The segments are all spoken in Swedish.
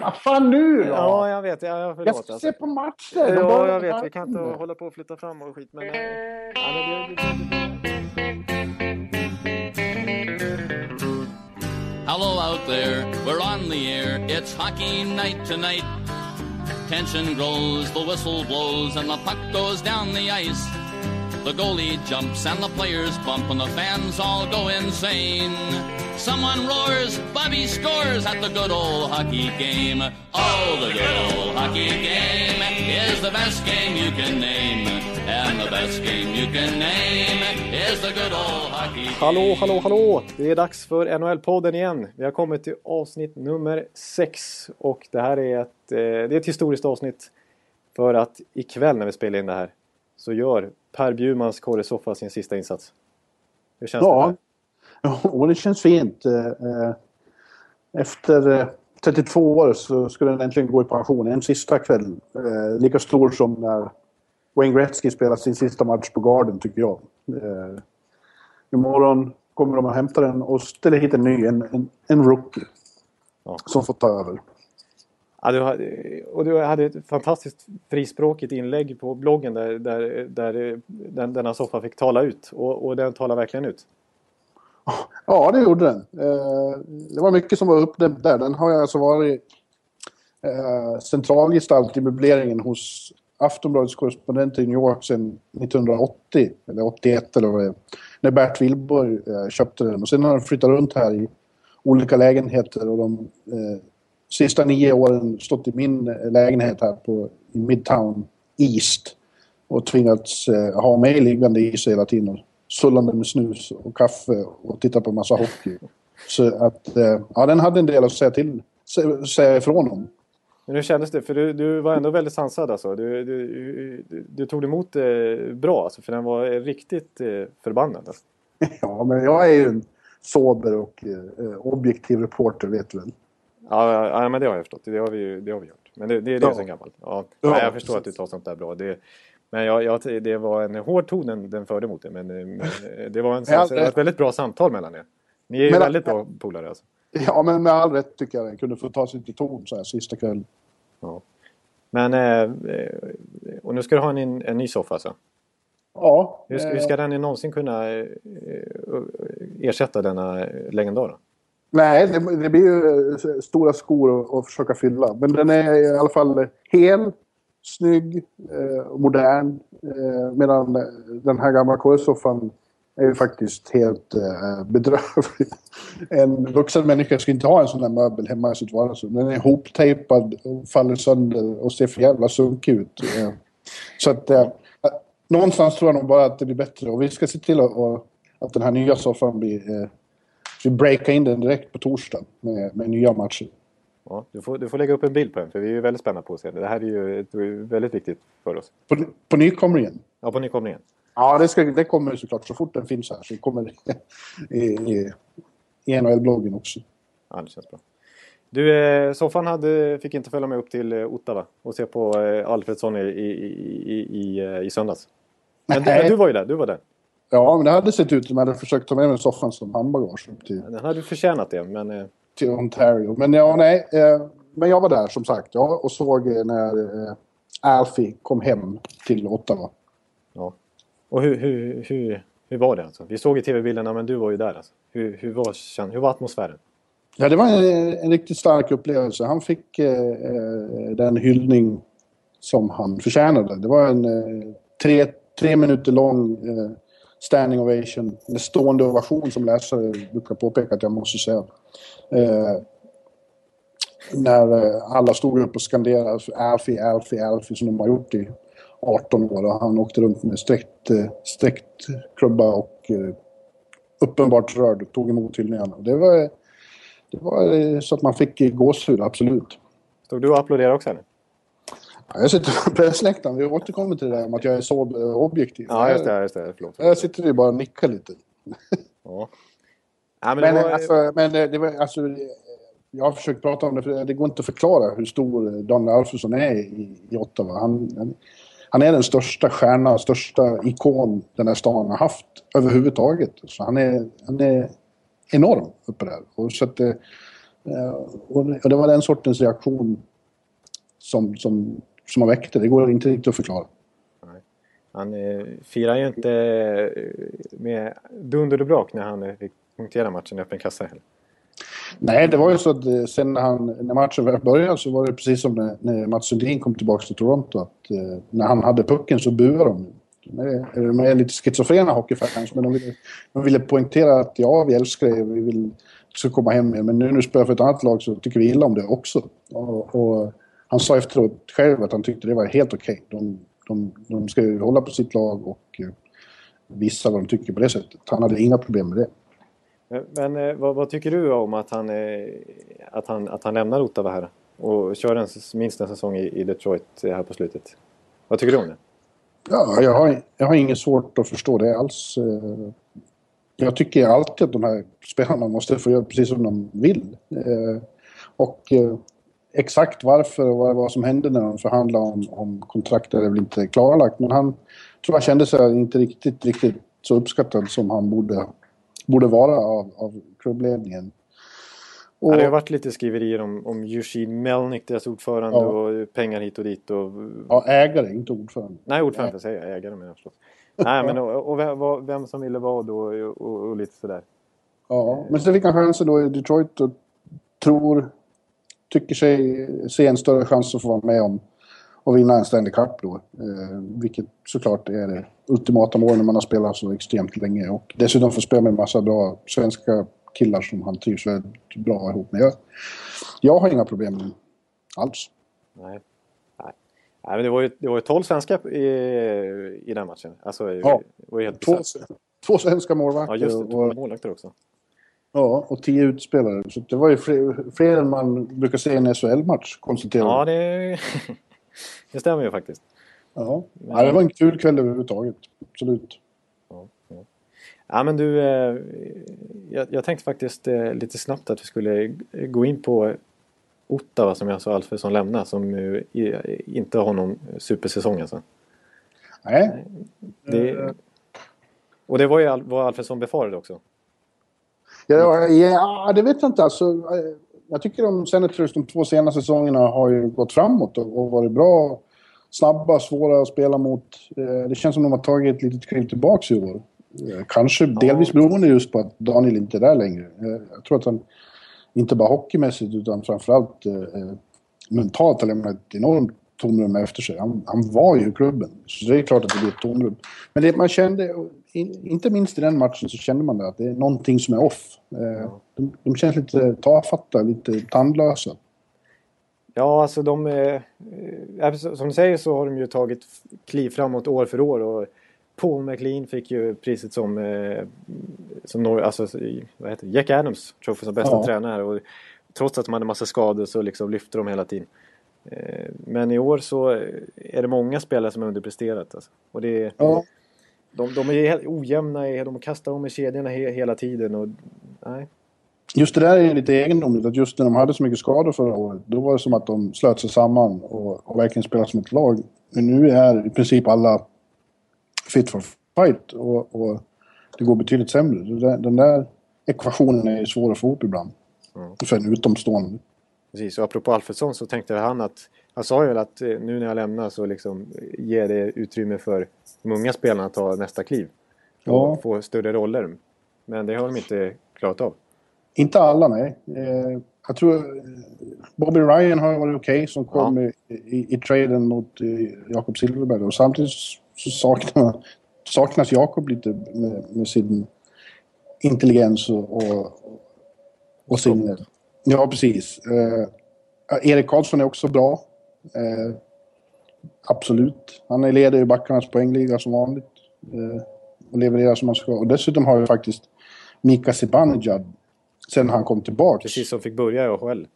Vad fan nu då? Ja, jag vet. Ja, jag förlåt. ska alltså. se på matcher. Ja, jag vet. Vi kan inte hålla på och flytta fram och skit. Men, ja, men det, Hello out there, we're on the air. It's hockey night tonight. Tension grows, the whistle blows, and the puck goes down the ice. The goalie jumps and the players bump and the fans all go insane. Someone roars, Bobby scores at the good old hockey game. Oh, the good old hockey game is the best game you can name. And the best game you can name is the good old hockey game. Hallå, hallå, hallå! Det är dags för NHL-podden igen. Vi har kommit till avsnitt nummer 6 och det här är ett, eh, det är ett historiskt avsnitt för att ikväll när vi spelar in det här så gör Per Bjurmans Kåre Soffa sin sista insats. Hur känns ja. det? Här? Ja, det känns fint. Eh, eh, efter 32 eh, år så skulle den äntligen gå i pension. En sista kväll. Lika stor som när Wayne Gretzky spelar sin sista match på Garden, tycker jag. Imorgon kommer de att hämta den och ställa hit en ny, en, en, en rookie. Ja. Som får ta över. Ja, du hade, och du hade ett fantastiskt frispråkigt inlägg på bloggen där, där, där den, denna soffa fick tala ut. Och, och den talar verkligen ut. Ja, det gjorde den. Eh, det var mycket som var uppdämt där. Den har jag alltså varit eh, centralgestalt i möbleringen hos Aftonbladets korrespondent i New York sedan 1980, eller 81 eller vad det är. När Bert Wilborg eh, köpte den. Och sen har den flyttat runt här i olika lägenheter och de sista nio åren stått i min lägenhet här på, i Midtown East och tvingats ha mig liggande i sig hela tiden sullande med snus och kaffe och titta på massa hockey. Så att, eh, ja den hade en del att säga till, säga ifrån om. Men hur kändes det? För du, du var ändå väldigt sansad alltså. Du, du, du, tog emot det bra alltså, för den var riktigt eh, förbannad. Alltså. Ja, men jag är ju en sober och eh, objektiv reporter, vet du väl? Ja, ja, men det har jag förstått. Det har vi, ju, det har vi gjort. Men det, det är det ja. sen gammalt. Ja. ja. jag förstår att du tar sånt där bra. Det, men jag, jag, det var en hård ton den, den förde mot dig. Men, men det var en, all, ett väldigt bra samtal mellan er. Ni är ju väldigt bra polare alltså. Ja, men med all rätt tycker jag den kunde få ta sig till ton så här sista kvällen. Ja. Men, eh, och nu ska du ha en, en ny soffa alltså? Ja. Hur ska, hur ska den någonsin kunna eh, ersätta denna legendar? Nej, det, det, blir ju eh, stora skor att försöka fylla. Men den är i alla fall hel snygg eh, och eh, modern. Eh, medan eh, den här gamla korvsoffan är ju faktiskt helt eh, bedrövlig. En vuxen människa ska inte ha en sån där möbel hemma i sitt vardagsrum. Den är hoptejpad och faller sönder och ser för jävla sunkig ut. Eh, så att eh, någonstans tror jag nog bara att det blir bättre. Och vi ska se till att, att den här nya soffan blir... Eh, vi breakar in den direkt på torsdag med, med nya matcher. Ja, du, får, du får lägga upp en bild på den för vi är ju väldigt spända på att se det. Det här är ju väldigt viktigt för oss. På, på nykomlingen? Ja, på nykomlingen. Ja, det, ska, det kommer såklart så fort den finns här. Så kommer i, i, i NHL-bloggen också. Ja, det känns bra. Du, eh, soffan hade, fick inte följa med upp till eh, Ottawa och se på eh, Alfredsson i, i, i, i, i söndags. Men, men, du var ju där, du var där. Ja, men det hade sett ut som jag hade försökt ta med mig soffan som handbagage upp till... Den hade förtjänat det, men... Eh, till Ontario. Men ja, nej. Eh, men jag var där som sagt ja, och såg när eh, Alfie kom hem till Ottawa. Ja. Och hur, hur, hur, hur var det alltså? Vi såg i tv-bilderna men du var ju där alltså. Hur, hur, var, hur var atmosfären? Ja, det var en, en riktigt stark upplevelse. Han fick eh, eh, den hyllning som han förtjänade. Det var en eh, tre, tre minuter lång eh, standing ovation, en stående ovation som läsare brukar påpeka att jag måste säga. Eh, när eh, alla stod upp och skanderade alltså Alfie, Alfie, Alfie som de har gjort i 18 år och han åkte runt med sträckt, eh, sträckt klubba och eh, uppenbart rörd och tog emot hyllningarna. Det var, det var eh, så att man fick gåshud, absolut. Stod du och applåderade också? Eller? Jag sitter på pressläktaren. Vi återkommer till det där med att jag är så objektiv. Ja, just det. Just det. Förlåt. Jag sitter ju bara och nickar lite. Ja. ja men, men, var... alltså, men det var, alltså, jag har försökt prata om det, för det går inte att förklara hur stor Daniel Alfredsson är i, i Ottawa. Han, han, är den största stjärnan, största ikon den här stan har haft överhuvudtaget. Så han är, han är enorm uppe där. Och så att, Eh, och det var den sortens reaktion som, som, som han väckte. Det går inte riktigt att förklara. Han eh, firar ju inte eh, med dunder och brak när han fick punktera matchen i öppen kassa heller. Nej, det var ju så att eh, sen när, han, när matchen började så var det precis som när, när Mats Sundin kom tillbaka till Toronto. Att, eh, när han hade pucken så buade de. De är lite schizofrena hockeyfans, men de ville, de ville poängtera att ja, vi älskar det, vi vill ska komma hem med. Men nu när du spelar för ett annat lag så tycker vi illa om det också. Och, och han sa efteråt själv att han tyckte det var helt okej. Okay. De, de, de ska ju hålla på sitt lag och uh, visa vad de tycker på det sättet. Han hade inga problem med det. Men, men eh, vad, vad, tycker du om att han, eh, att han, att han lämnar Ottawa här och kör en, minst en säsong i, i Detroit här på slutet? Vad tycker du om det? Ja, jag har, jag har inget svårt att förstå det alls. Jag tycker alltid att de här spelarna måste få göra precis som de vill. Och exakt varför och vad, vad som hände när de förhandlade om, om kontraktet är väl inte klarlagt. Men han tror jag kände sig inte riktigt, riktigt så uppskattad som han borde, borde vara av, av klubbledningen. Och, det har varit lite skriverier om, om Eugene Melnick, deras ordförande, ja. och pengar hit och dit. Och... Ja, ägare, inte ordförande. Nej, ordförande säger jag. Ägare menar jag förstås. Nej, men och, och vem, vem, som ville vad och, och, och lite sådär. Ja, men så fick han chansen då i Detroit och tror tycker sig se en större chans att få vara med om och vinna en Stanley Cup då. Eh, vilket såklart är det ultimata målet när man har spelat så extremt länge. Och dessutom få spela med en massa bra svenska killar som han trivs väldigt bra ihop med. Jag, jag har inga problem med alls. Nej. Nej. Nej, men det var ju, det var ju 12 svenskar i, i den matchen. Alltså, ja, det var helt två, två svenska målvakter. Ja, just det. Två målvakter också. Ja, och tio utspelare. Så det var ju fler, fler än man brukar se i en SHL-match, konstaterar Ja, det, det stämmer ju faktiskt. Ja. Men... ja, det var en kul kväll överhuvudtaget. Absolut. Ja, ja. ja men du, eh, jag, jag, tänkte faktiskt eh, lite snabbt att vi skulle gå in på Ottawa som jag sa Alfredsson lämnar som ju inte har någon supersäsong alltså. Nej. Det, och det var ju vad Alfredsson befarade också. Ja, ja, det vet jag inte. Alltså, jag tycker de Senators de två senaste säsongerna har ju gått framåt och, och varit bra. Snabba, svåra att spela mot. Eh, det känns som de har tagit ett litet kliv tillbaka i år. Eh, kanske delvis beroende just på att Daniel inte är där längre. Eh, jag tror att han, inte bara hockeymässigt utan framförallt eh, mentalt har lämnat ett enormt tomrum efter sig. Han, han var ju i klubben, så det är klart att det blir ett tomrum. Men det man kände, inte minst i den matchen så kände man att det är någonting som är off. Eh, de, de känns lite tafatta, lite tandlösa. Ja, alltså de... Eh, som du säger så har de ju tagit kliv framåt år för år. Och Paul McLean fick ju priset som... Eh, som alltså, vad heter det? Jack Adams Trophy som bästa ja. tränare. Och trots att de hade massa skador så liksom lyfte de hela tiden. Eh, men i år så är det många spelare som har underpresterat. Alltså. Och det, ja. De, de är helt ojämna, de kastar om i kedjorna he, hela tiden. Och, nej. Just det där är lite egendomligt, att just när de hade så mycket skador förra året, då var det som att de slöt sig samman och, och verkligen spelade som ett lag. Men nu är i princip alla fit for fight och, och det går betydligt sämre. Den där ekvationen är svår att få ihop ibland. Mm. För en utomstående. Precis, och apropå Alfredsson så tänkte han att han sa ju väl att eh, nu när jag lämnar så liksom ger det utrymme för de unga spelarna att ta nästa kliv. Och ja. få större roller. Men det har de inte klarat av. Inte alla, nej. Eh, jag tror eh, Bobby Ryan har varit okej okay, som kom ja. i, i, i, traden mot Jakob Silverberg. Och samtidigt så saknas, saknas Jakob lite med, med, sin intelligens och, och, och sin... Ja, precis. Eh, Erik Karlsson är också bra. Eh, absolut. Han är ledare i backarnas poängliga som vanligt. Eh, och levererar som han ska. Och dessutom har vi faktiskt Mika Zibanejad sen han kom tillbaka. Precis, som fick börja i AHL.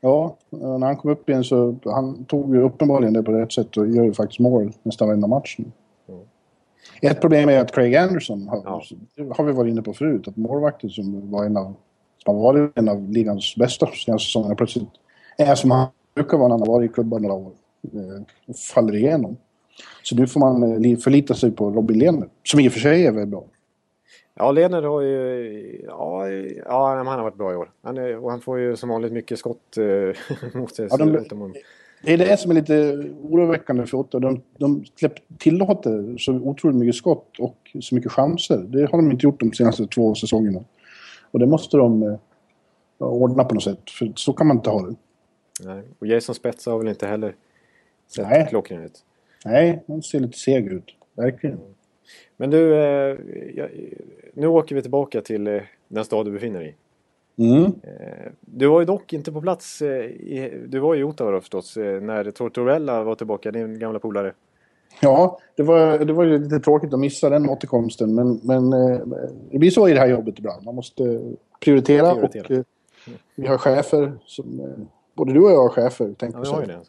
Ja, när han kom upp igen så han tog ju uppenbarligen det på rätt sätt och gör ju faktiskt mål nästan varenda match nu. Mm. Ett problem är att Craig Anderson, har, ja. har vi varit inne på förut, att målvakten som var en av som har varit en av ligans bästa senaste säsongerna plötsligt är som han brukar vara när han har varit i klubbar några år. Eh, faller igenom. Så nu får man eh, förlita sig på Robin Lehner, som i och för sig är väldigt bra. Ja, Lehner har ju... Ja, ja han har varit bra i år. Han är, och han får ju som vanligt mycket skott eh, mot sig. Ja, de, det är det som är lite oroväckande för Ottawa. De, de tillåter så otroligt mycket skott och så mycket chanser. Det har de inte gjort de senaste två säsongerna. Och det måste de eh, ordna på något sätt, för så kan man inte ha det. Nej, och Jason Spets har väl inte heller sett klockren ut? Nej, han ser lite seg ut. Verkligen. Men du, eh, nu åker vi tillbaka till eh, den stad du befinner dig i. Mm. Eh, du var ju dock inte på plats, eh, i, du var i Ottawa då förstås, eh, när Tortorella var tillbaka, din gamla polare. Ja, det var, det var ju lite tråkigt att missa den återkomsten. Men, men eh, det blir så i det här jobbet ibland. Man måste prioritera. prioritera. Och, eh, vi har chefer som... Eh, både du och jag har chefer, tänk ja, vi har ju det.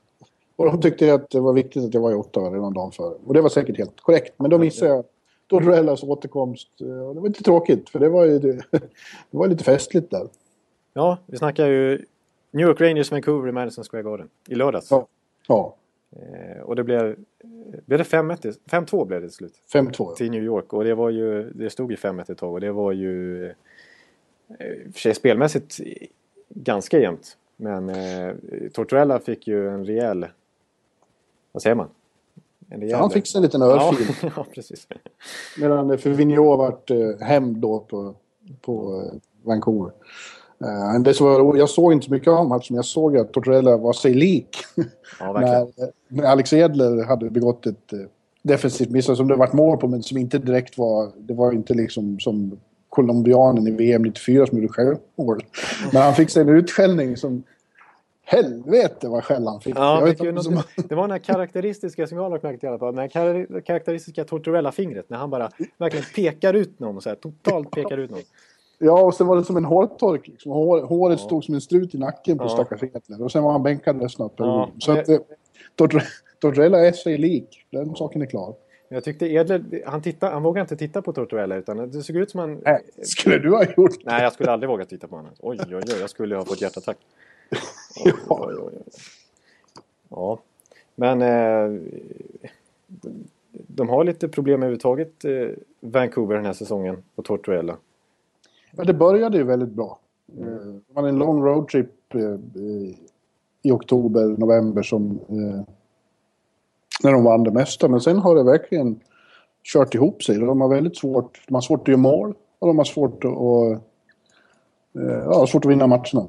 Och de tyckte att det var viktigt att jag var i Ottawa redan dagen före. Och det var säkert helt korrekt. Men då missade jag Tortorellas återkomst. Och det var lite tråkigt, för det var ju det var lite festligt där. Ja, vi snackar ju New York Rangers Vancouver i Madison Square Garden i lördags. Ja. ja. Eh, och det blev... Blev det 5-1? 5-2 blev det till slut. 5-2 ja. Till New York. Och det var ju... Det stod ju 5-1 ett tag och det var ju... Eh, för sig spelmässigt ganska jämnt. Men eh, Tortorella fick ju en rejäl... Vad säger man? En rejäl... Han fick sig en liten örfil. Ja, ja, precis. Medan för Vigneault vart eh, hem då på, på eh, Vancouver. Uh, det så, jag såg inte så mycket av matchen, men jag såg att Tortorella var sig lik. Ja, när, när Alex Edler hade begått ett uh, defensivt misstag som det varit mål på, men som inte direkt var... Det var inte liksom som colombianen i VM 94 som gjorde självmål. Men han fick sig en utskällning som... Helvete vad skäll han fick. Ja, fick något, som... Det var den här karaktäristiska, som jag har till i alla fall, den här karaktäristiska Tortorella-fingret när han bara verkligen pekar ut någon, så här, totalt pekar ut någon. Ja, och sen var det som en hårtork. Liksom. Hår, håret ja. stod som en strut i nacken på ja. stackars Hitler. Och sen var han bänkad resten av perioden. Ja. Så att eh, Tortorella är sig lik. Den saken är klar. Jag tyckte Edler, han, titta, han vågade inte titta på Tortorella utan det såg ut som han... Nej, skulle du ha gjort det? Nej, jag skulle aldrig våga titta på honom. Oj, oj, oj, jag skulle ha fått hjärtattack. Oj, oj, oj, oj. Ja, men eh, de har lite problem överhuvudtaget, eh, Vancouver den här säsongen och Tortorella. Ja, det började ju väldigt bra. Mm. Det var en lång roadtrip eh, i oktober, november som... Eh, när de vann det mesta. Men sen har det verkligen kört ihop sig. De har väldigt svårt, de har svårt att göra mål och de har svårt att, eh, ja, svårt att vinna matcherna.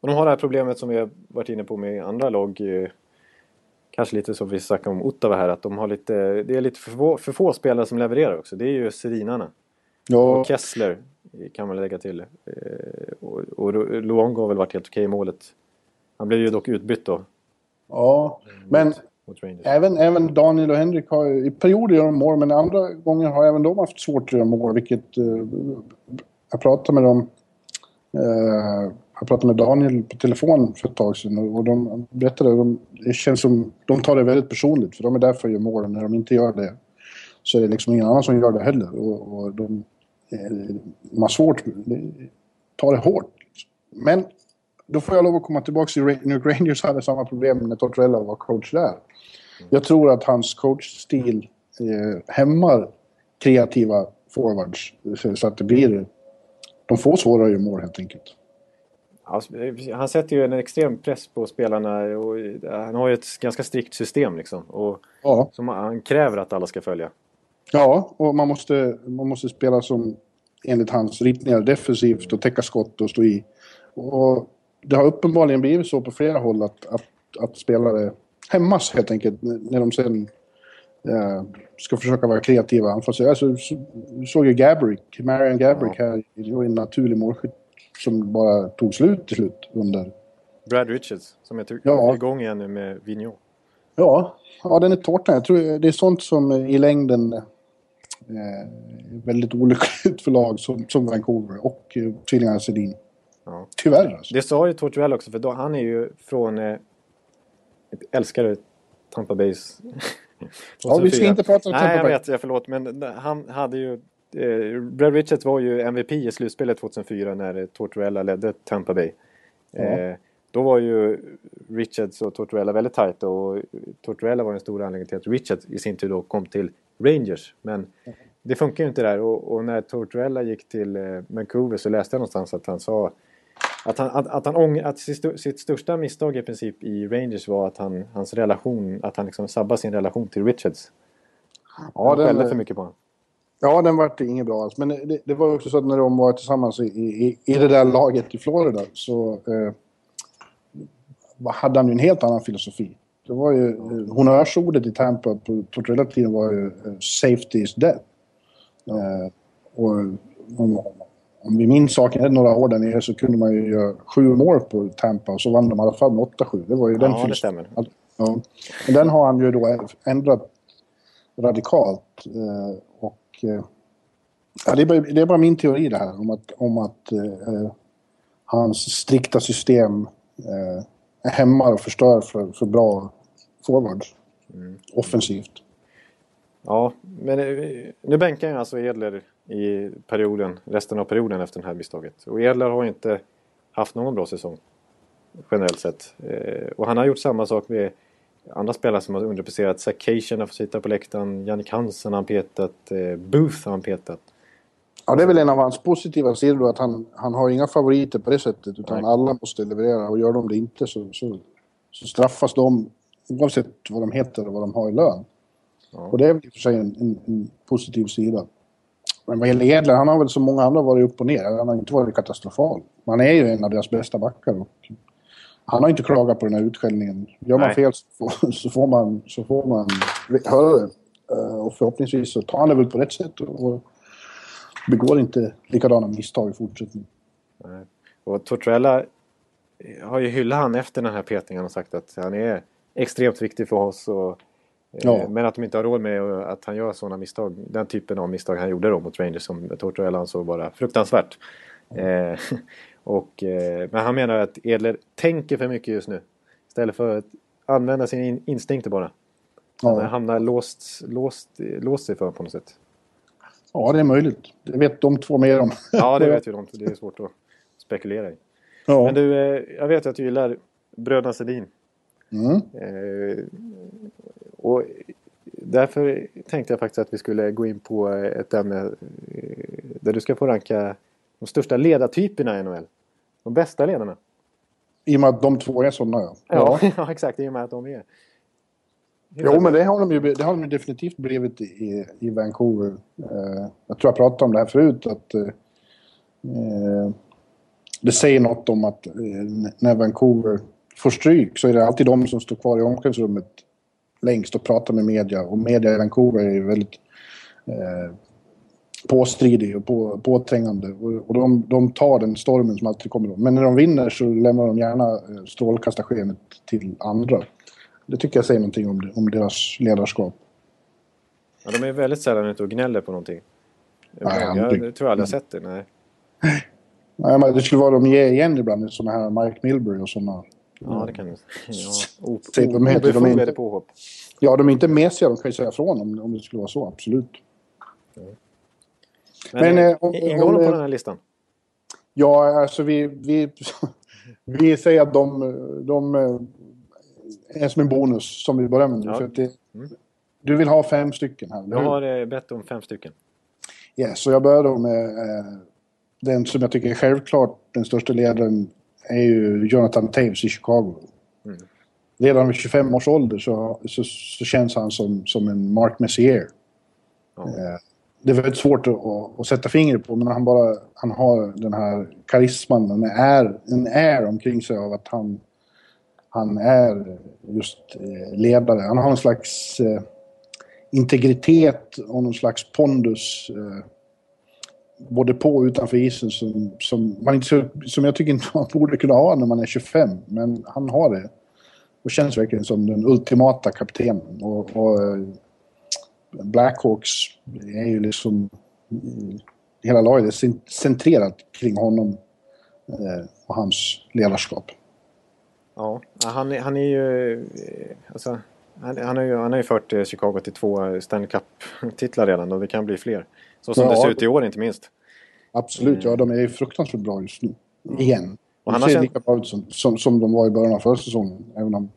Och de har det här problemet som vi har varit inne på med andra lag. Kanske lite som vi snackade om Ottawa här, att de har lite, det är lite för få, för få spelare som levererar också. Det är ju serinarna. Ja. Och Kessler kan man lägga till. Eh, och, och Luongo har väl varit helt okej i målet. Han blev ju dock utbytt då. Ja, men även, även Daniel och Henrik har i perioder de mål, men andra gånger har även de haft svårt att göra mål, vilket... Uh, jag pratade med dem... Uh, jag pratade med Daniel på telefon för ett tag sedan och de berättade att de, det känns som de tar det väldigt personligt för de är där för att göra mål. När de inte gör det så är det liksom ingen annan som gör det heller. Och, och de, de har svårt, tar det hårt. Men då får jag lov att komma tillbaka till New Rangers hade samma problem när Tortorella var coach där. Jag tror att hans coachstil eh, hämmar kreativa forwards. Så att det blir... De får svårare att göra mål helt enkelt. Alltså, han sätter ju en extrem press på spelarna och han har ju ett ganska strikt system liksom. Och ja. Som han kräver att alla ska följa. Ja, och man måste, man måste spela som enligt hans ritningar defensivt och täcka skott och stå i. Och det har uppenbarligen blivit så på flera håll att, att, att spelare hämmas helt enkelt när de sen eh, ska försöka vara kreativa anfallsspelare. Alltså, så, såg ju Gabrick, Marian Gabrick här, en naturlig målskytt som bara tog slut till slut under... Brad Richards, som är ja. igång igen nu med Vigneault. Ja, ja den är tårtan. Jag tror det är sånt som i längden väldigt olyckligt för lag som, som Vancouver och eh, tvillingarna Sedin. Ja. Tyvärr alltså. Det sa ju Tortuell också, för då, han är ju från... Eh, älskar Tampa Bays... ja, vi ska inte prata om Tampa Nej, jag vet, jag förlåt, men han hade ju... Eh, Brad Richards var ju MVP i slutspelet 2004 när Tortorella ledde Tampa Bay. Ja. Eh, då var ju Richards och Tortorella väldigt tajta och Tortorella var den stora anledningen till att Richards i sin tur då kom till Rangers. Men det funkar ju inte där. Och, och när Tortorella gick till eh, Vancouver så läste jag någonstans att han sa att, han, att, att, han ång, att sitt, största misstag i princip i Rangers var att han, hans relation, att han liksom sabbade sin relation till Richards. Ja, han skällde för mycket på honom. ja, den vart inget bra alls. Men det, det var också så att när de var tillsammans i, i, i det där laget i Florida så eh, hade han ju en helt annan filosofi. Det var ju, eh, honnörsordet i Tampa på Tortorella-tiden var ju eh, “Safety is death”. Eh, och om, om vi minns saken några år där nere så kunde man ju göra sju mål på Tampa och så vann de i alla fall med 8-7. Det var ju den Ja, det stämmer. Ja. Men den har han ju då ändrat radikalt. Eh, och, eh, ja, det, är bara, det är bara min teori det här om att, om att eh, hans strikta system eh, hämmar och förstör för, för bra forwards. Offensivt. Ja, men eh, nu bänkar ju alltså Edler i perioden, resten av perioden efter det här misstaget. Och Edler har inte haft någon bra säsong. Generellt sett. Eh, och han har gjort samma sak med andra spelare som har underpresterat. Sarkisian har fått sitta på läktaren. Jannik Hansen har han petat. Eh, Booth har han petat. Ja, det är väl en av hans positiva sidor att han, han har inga favoriter på det sättet utan Nej. alla måste leverera och gör de det inte så, så, så straffas de oavsett vad de heter och vad de har i lön. Ja. Och det är väl i och för sig en, en, en positiv sida. Men vad gäller Edler, han har väl som många andra varit upp och ner. Han har inte varit katastrofal. Man är ju en av deras bästa backar. Och han har inte klagat på den här utskällningen. Gör man Nej. fel så får, så får man, så får man höra det. Eh, Och förhoppningsvis så tar han det väl på rätt sätt och begår inte likadana misstag i fortsättningen. Nej. Och Tortorella eh, har ju hyllat han efter den här petningen och sagt att han är extremt viktig för oss. Och, eh, Ja. Men att de inte har råd med att han gör sådana misstag. Den typen av misstag han gjorde då mot Rangers som Tortorella ansåg vara fruktansvärt. Eh, och, eh, men han menar att Edler tänker för mycket just nu. Istället för att använda sina in- instinkter bara. Han Ja, hamnar låst, låst, låst sig för på något sätt. Ja, det är möjligt. Det vet de två mer om. Ja, det vet ju de. Det är svårt att spekulera i. Ja. Men du, eh, jag vet att du gillar Bröderna Sedin. Mm. Eh, och därför tänkte jag faktiskt att vi skulle gå in på ett ämne eh, där du ska få ranka de största ledartyperna i NHL. De bästa ledarna. I och med att de två är sådana, ja. Ja, ja exakt. I och med att de är. Jo, men det har de ju det har de ju definitivt blivit i, i Vancouver. Eh, jag tror jag pratade om det här förut, att eh, eh, det säger något om att eh, när Vancouver får stryk så är det alltid de som står kvar i omklädningsrummet längst och pratar med media. Och media i Vancouver är ju väldigt eh, påstridig och på, påträngande. Och, och de, de tar den stormen som alltid kommer. Men när de vinner så lämnar de gärna eh, strålkastarskenet till andra. Det tycker jag säger någonting om, om deras ledarskap. Ja, de är väldigt sällan ute och gnäller på någonting. Nej, jag, jag tror aldrig jag sett det. Nej. Nej, men det skulle vara de ger igen ibland, sådana här Mike Milbury och sådana. Ja, det kan du ja, o- Säg, de heter- de är Obefogade inte- påhopp. Ja, de är inte mesiga, de kan ju säga ifrån om, om det skulle vara så, absolut. Men, Men, eh, eh, om- ingår de på den här listan? Ja, alltså vi, vi, vi säger att de, de eh, är som en bonus som vi börjar med nu. Ja. För det, Mm. Du vill ha fem stycken här, eller Jag har eh, bett om fem stycken. Yes, så jag börjar då med eh, den som jag tycker är självklart den största ledaren är ju Jonathan Taves i Chicago. Mm. Redan vid 25 års ålder så, så, så känns han som, som en Mark Messier. Ja. Eh, det är väldigt svårt att, att, sätta fingret på men han, bara, han har den här karisman, en är, en är omkring sig av att han, han är just eh, ledare. Han har en slags eh, integritet och någon slags pondus eh, både på och utanför isen som, som, man inte, som jag tycker inte man borde kunna ha när man är 25. Men han har det. Och känns verkligen som den ultimata kaptenen. Och, och eh, Blackhawks är ju liksom... Eh, hela laget är centrerat kring honom och hans ledarskap. Ja, han, är- han är ju... eh, Alltså, han, han, har ju, han har ju fört eh, Chicago till två Stanley Cup-titlar redan och det kan bli fler. Så som Ja. det ser ut i år inte minst. Absolut, ja de är ju fruktansvärt bra just nu. Igen. Mm. Och De han ser känt- lika bra ut som, som, som de var i början av förra säsongen. Även om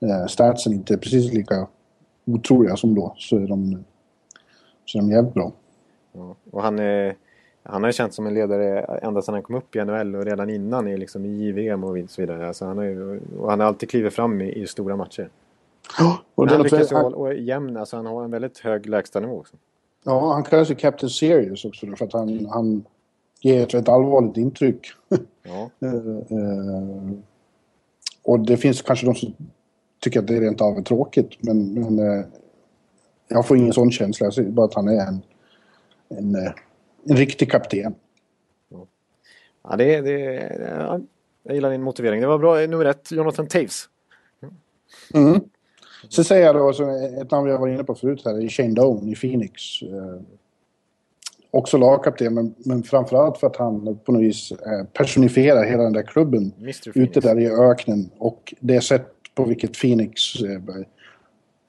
eh, statsen inte är precis lika otroliga som då så är de, så är de jävligt bra. Ja. Och han, är, han har ju känts som en ledare ända sedan han kom upp i NHL och redan innan i, liksom, i JVM och så vidare. Alltså han, har ju, och han har alltid klivit fram i, i stora matcher. Ja, och Men han lyckas ju han, hålla- jämn, alltså han har en väldigt hög lägstanivå också. ja, han kallas ju Captain Serious också för att han, han ger ett rätt allvarligt intryck. Ja. Eh, eh, och det finns kanske de som tycker att det rent av är tråkigt, men, men eh, jag får ingen sån känsla. Jag ser bara att han är en, en, en riktig kapten. Ja, det, det, ja, jag gillar din motivering. Det var bra. Nummer ett, Jonathan Taves. Mm. Sen säger jag då, så ett namn jag var inne på förut här, är Shane Doan i Phoenix. Eh, också lagkapten, men, men framförallt för att han på något vis eh, personifierar hela den där klubben ute där i öknen. Och det sätt på vilket Phoenix eh,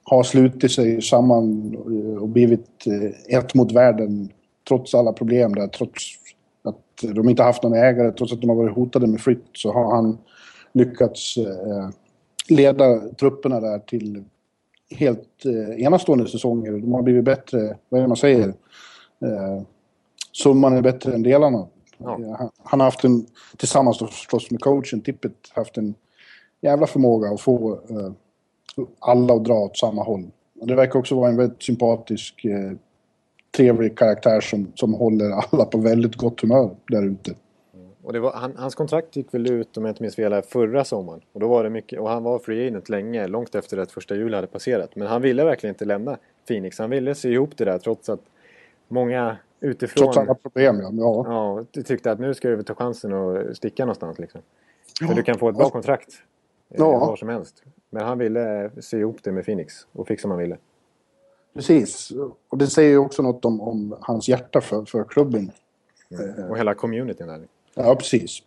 har slutit sig samman och blivit eh, ett mot världen trots alla problem där, trots att de inte haft någon ägare, trots att de har varit hotade med flytt, så har han lyckats eh, leda trupperna där till helt eh, enastående säsonger. De har blivit bättre, vad är det man säger? Eh, summan är bättre än delarna. Ja. Han, har haft en, tillsammans förstås med coachen Tippet, haft en jävla förmåga att få eh, alla att dra åt samma håll. Det verkar också vara en väldigt sympatisk, trevlig karaktär som, som håller alla på väldigt gott humör där ute. Och var, han, hans kontrakt gick väl ut, om jag inte minns fel, förra sommaren. Och då var det mycket, och han var free agent länge, långt efter att första juli hade passerat. Men han ville verkligen inte lämna Phoenix. Han ville se ihop det där trots att många utifrån Trots alla problem, ja. ja. ja, ty- tyckte att nu ska du ta chansen och sticka någonstans liksom. För du kan få ett bra kontrakt eh, Ja. var som helst. Men han ville se ihop det med Phoenix och fick som han ville. Precis. Och det säger ju också något om, om hans hjärta för, för klubben. Och hela communityn där. Ja, precis.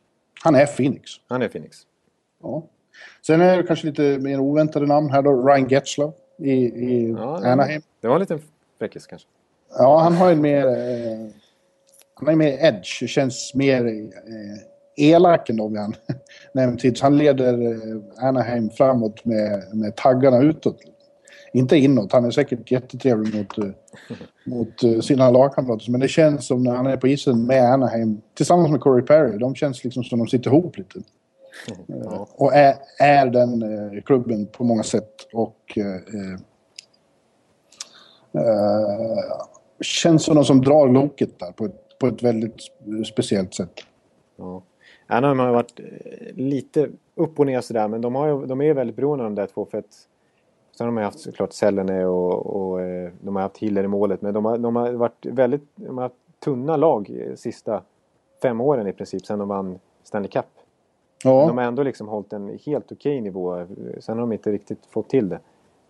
Han är Phoenix. Han är Phoenix. Ja. Sen är det kanske lite mer oväntade namn här då. Ryan Getzlaw i, i Ja, Anaheim. Det var en liten fräckis kanske. Ja, han har en mer... Eh, han en mer edge. Det känns mer eh, elak än de han nämnt hittills. Han leder eh, Anaheim framåt med, med taggarna utåt. Inte inåt. Han är säkert jättetrevlig mot, eh, mot eh, sina lagkamrater. Men det känns som när han är på isen med Anaheim tillsammans med Corey Perry. De känns liksom som de sitter ihop lite. Ja. Och är, är den eh, klubben på många sätt. Och eh, eh, känns som de som drar loket där på ett, på ett väldigt speciellt sätt. Ja. Anaheim har ju varit lite upp och ner sådär men de, har de är väldigt beroende av de där två för att Sen har de ju haft såklart Sellene och, och eh, de har haft Hiller i målet men de har, de har varit väldigt de har haft tunna lag sista fem åren i princip sen de vann Stanley Cup. Ja, De har ändå liksom hållit en helt okej nivå. Sen har de inte riktigt fått till det.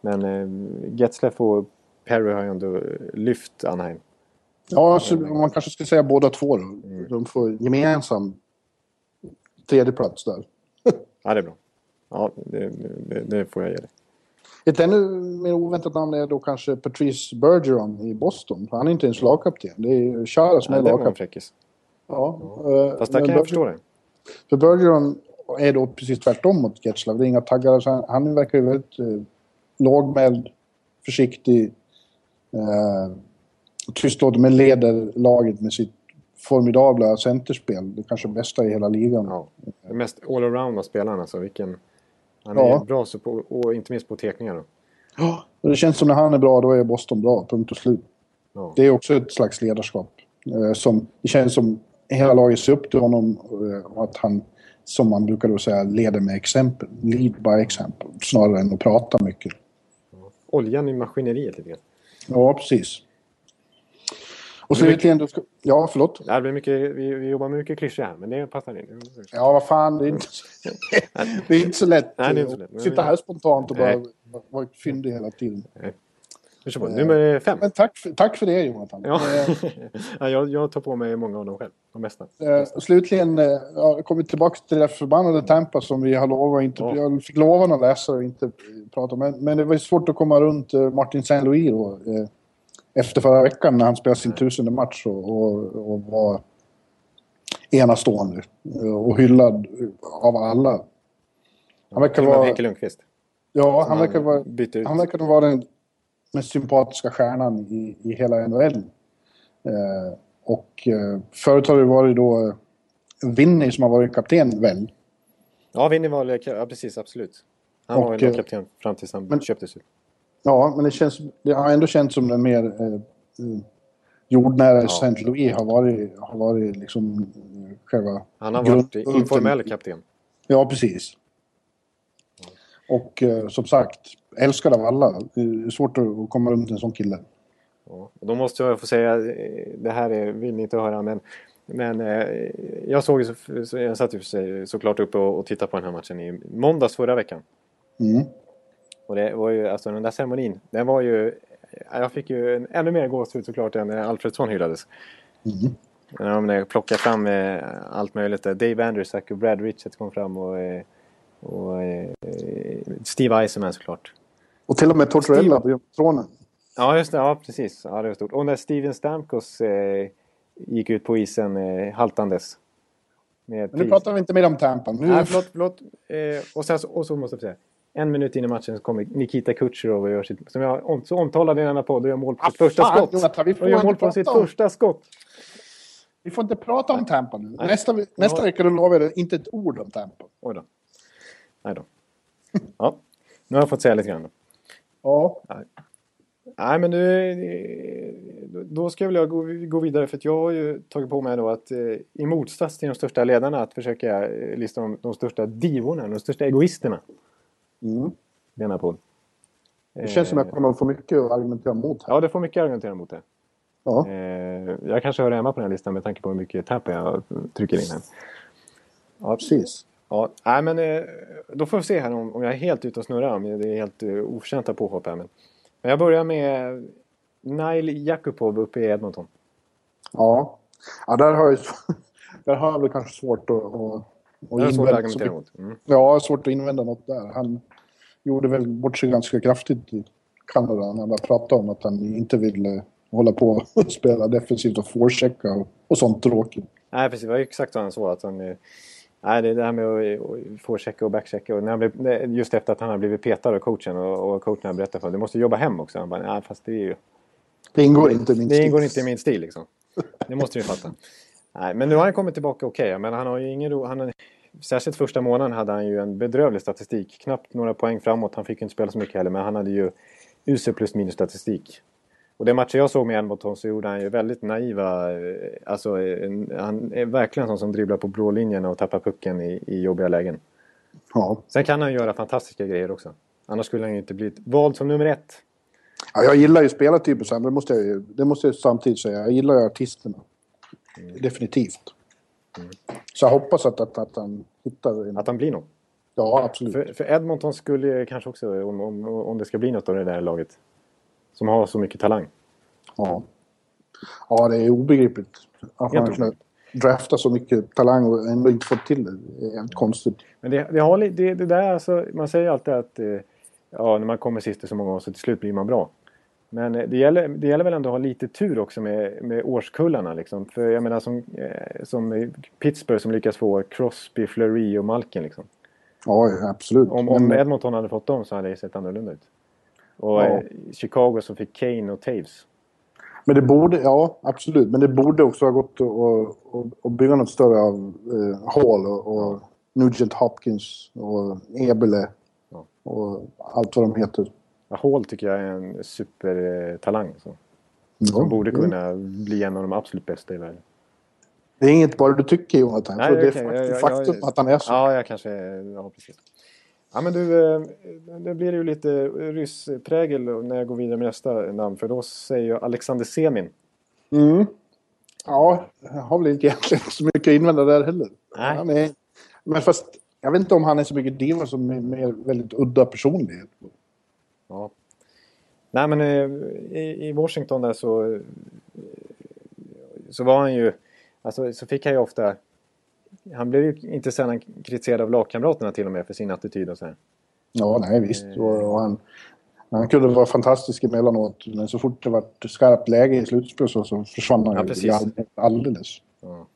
Men eh, Getzlaff och Perry har ju ändå lyft Anaheim. ja alltså, man kanske ska säga båda två då. De får gemensam tredje plats där. Ja, det är bra. Ja, det, det, det får jag ge dig. Ett ännu mer oväntat namn är då kanske Patrice Bergeron i Boston. Han är inte ens lagkapten. Det är Chara som Ja, är lagkapten. fräckis. Ja, eh, Fast där kan jag förstå det. För Bergeron är då precis tvärtom mot Getzlav. Det är inga taggar. Så han, han verkar ju väldigt eh, lågmäld, försiktig, eh, tystlåten, men leder laget med sitt formidabla centerspel. Det kanske bästa i hela ligan. Ja. Det mest all-around av spelarna. Alltså, vilken, han Ja. är bra så på, och inte minst på teckningar. Då. Ja, och det känns som när han är bra, då är Boston bra. Punkt och slut. Ja. Det är också ett slags ledarskap. Eh, som, det känns som hela laget ser upp till honom eh, och att han, som man brukar då säga, leder med exempel. Lead by example. Snarare än att prata mycket. Oljan i maskineriet lite grann. Ja, precis. Och slutligen, då ska, ja förlåt. Det blir mycket, vi, vi jobbar med mycket klyschor här, men det passar in. Ja, vad fan, det är inte, det är inte så lätt Nej, inte så lätt. att sitta här spontant och bara Nej. vara fyndig hela tiden. Kör på. Nummer fem. Men tack för, tack för det Jonathan. Ja. Eh, ja, jag, jag tar på mig många av dem själv. De mesta. Eh, och slutligen, eh, ja, jag kommer tillbaka till det förbannade Tampa som vi har lovat inte, Ja. jag fick lova någon läsare att inte eh, prata om. Men, men det var svårt att komma runt eh, Martin Saint-Louis då, eh, efter förra veckan när han spelade sin tusende match och, och, och var enastående eh, och hyllad av alla. Han verkar vara... Henke Lundqvist. Ja, han verkar vara... Han verkar vara den mest sympatiska stjärnan i, i hela NHL. Eh, och eh, förut har det varit då Vinny som har varit kapten väl? Ja, Vinny var ja, precis, absolut. Han och, var ju kapten fram tills han men, köptes ut. Ja, men det, känns, det har ändå känts som den mer eh, jordnära ja. Saint Louis har varit, har varit liksom själva... Han har varit informell kapten. Ja, precis. Och eh, som sagt, älskad av alla. Det är svårt att komma runt en sån kille. Ja, då måste jag få säga, det här är, vill ni inte höra, men, men eh, jag såg jag satt ju såklart uppe och, och tittade på den här matchen i måndags förra veckan. Mm. Och det var ju, alltså den där ceremonin, den var ju, jag fick ju en, ännu mer gåshud såklart än när Alfredsson hyllades. Mm. När de plockade fram eh, allt möjligt Dave Andersack och Brad Richards kom fram och, eh, och eh, Steve Eisenman såklart. Och till och med Tortorella på tronen. Ja, just det. Ja, precis. Ja, det var stort. Och när Steven Stamkos eh, gick ut på isen eh, haltandes. Men nu pratar vi inte mer om Tampa. Nu... Nej, förlåt. förlåt. Eh, och, sen, och så måste jag säga. En minut in i matchen så kommer Nikita Kucherov och gör sitt... Som jag så omtalade i denna podd och gör mål på ah, sitt första fan, skott. Jonathan, vi får och gör mål på sitt om... första skott. Vi får inte prata om Tampa nu. Nästa, nästa vecka då lovar jag inte ett ord om Tampa. Oj då. Nej då. Ja, nu har jag fått säga lite grann. Ja. Nej, men nu, då ska jag vilja gå, gå vidare för att jag har ju tagit på mig då att eh, i motsats till de största ledarna att försöka eh, lista de, de största divorna, de största egoisterna. Mm. Denna podd. Det känns som att jag kommer få mycket att argumentera mot. Här. Ja, det får mycket att argumentera mot det. Ja. Eh, jag kanske hör hemma på den här listan med tanke på hur mycket tapp jag trycker in här. Ja, precis. Ja, nej, men då får vi se här om, om jag är helt ute och snurrar. Det är helt oförtjänta påhopp här. Men men jag börjar med Nail Jakubov uppe i Edmonton. Ja, ja där, har jag, där har jag väl kanske svårt att, att, att. Svårt att argumentera mot. Mm. Ja, svårt att invända något där. Han gjorde väl bort sig ganska kraftigt i Kanada när han pratade om att han inte ville hålla på och spela defensivt och forechecka och, och sånt tråkigt. Nej, precis. Det var exakt så han sa. Att han, Nej, det är det här med att forechecka och backchecka. Och när han blev, just efter att han har blivit petad av coachen och, och coachen har berättat för honom du måste jobba hem också. Han bara, nej fast det är ju... Det ingår inte i min stil. Det ingår inte i min stil liksom. Det måste du ju fatta. Nej, men nu har han kommit tillbaka okej. Okay, men han har ju ingen ro... Han särskilt första månaden hade han ju en bedrövlig statistik. Knappt några poäng framåt. Han fick inte spela så mycket heller, men han hade ju usel plus minus statistik. Och det matcher jag såg med Edmonton så gjorde han ju väldigt naiva... Eh, alltså, han är verkligen en sån som dribblar på blå linjen och tappar pucken i, i jobbiga lägen. Ja. Sen kan han göra fantastiska grejer också. Annars skulle han ju inte blivit vald som nummer ett. Ja, jag gillar ju spelartypen det måste jag, det måste jag samtidigt säga. Jag gillar ju artisterna. Mm. Definitivt. Mm. Så jag hoppas att, att, att han hittar... En... Att han blir någon? Ja, absolut. För, för Edmonton skulle kanske också, om, om, om det ska bli något av det där laget, som har så mycket talang. Ja. Ja, det är obegripligt. Att man kan drafta så mycket talang och ändå inte fått till det. Det är helt konstigt. Men det, det, har, det, det där alltså, man säger alltid att eh, ja, när man kommer sist i så många år så till slut blir man bra. Men eh, det gäller, det gäller väl ändå att ha lite tur också med, med årskullarna. Liksom. För jag menar som, eh, som Pittsburgh som lyckas få Crosby, Fleury och Malkin. Liksom. Ja, absolut. Om, om Edmonton hade fått dem så hade det sett annorlunda ut. Och ja. Chicago som fick Kane och Taves. Men det borde, ja absolut, men det borde också ha gått att bygga något större av eh, Hall och, och Nugent Hopkins och Ebele ja. och allt vad de heter. Hall tycker jag är en supertalang. Så. Som borde kunna mm. bli en av de absolut bästa i världen. Det är inget bara du tycker Jonathan, Nej, det är faktum att han är så. Ja, jag kanske... Ja, precis. Ja men du, eh, det blir ju lite ryssprägel när jag går vidare med nästa namn. För då säger jag Alexander Semin. Mm. Ja, jag har väl inte egentligen så mycket att invända där heller. Nej. Är, men fast jag vet inte om han är så mycket diva som är mer väldigt udda personlighet. Ja. Nej men eh, i, i Washington där så så var han ju, alltså så fick han ju ofta han blev ju inte sällan kritiserad av lagkamraterna till och med för sin attityd och så här. Ja, nej visst. Eh. Och han, han kunde vara fantastisk emellanåt. Men så fort det var skarpt läge i slutspelet så, så försvann han ja, precis. alldeles. Ja.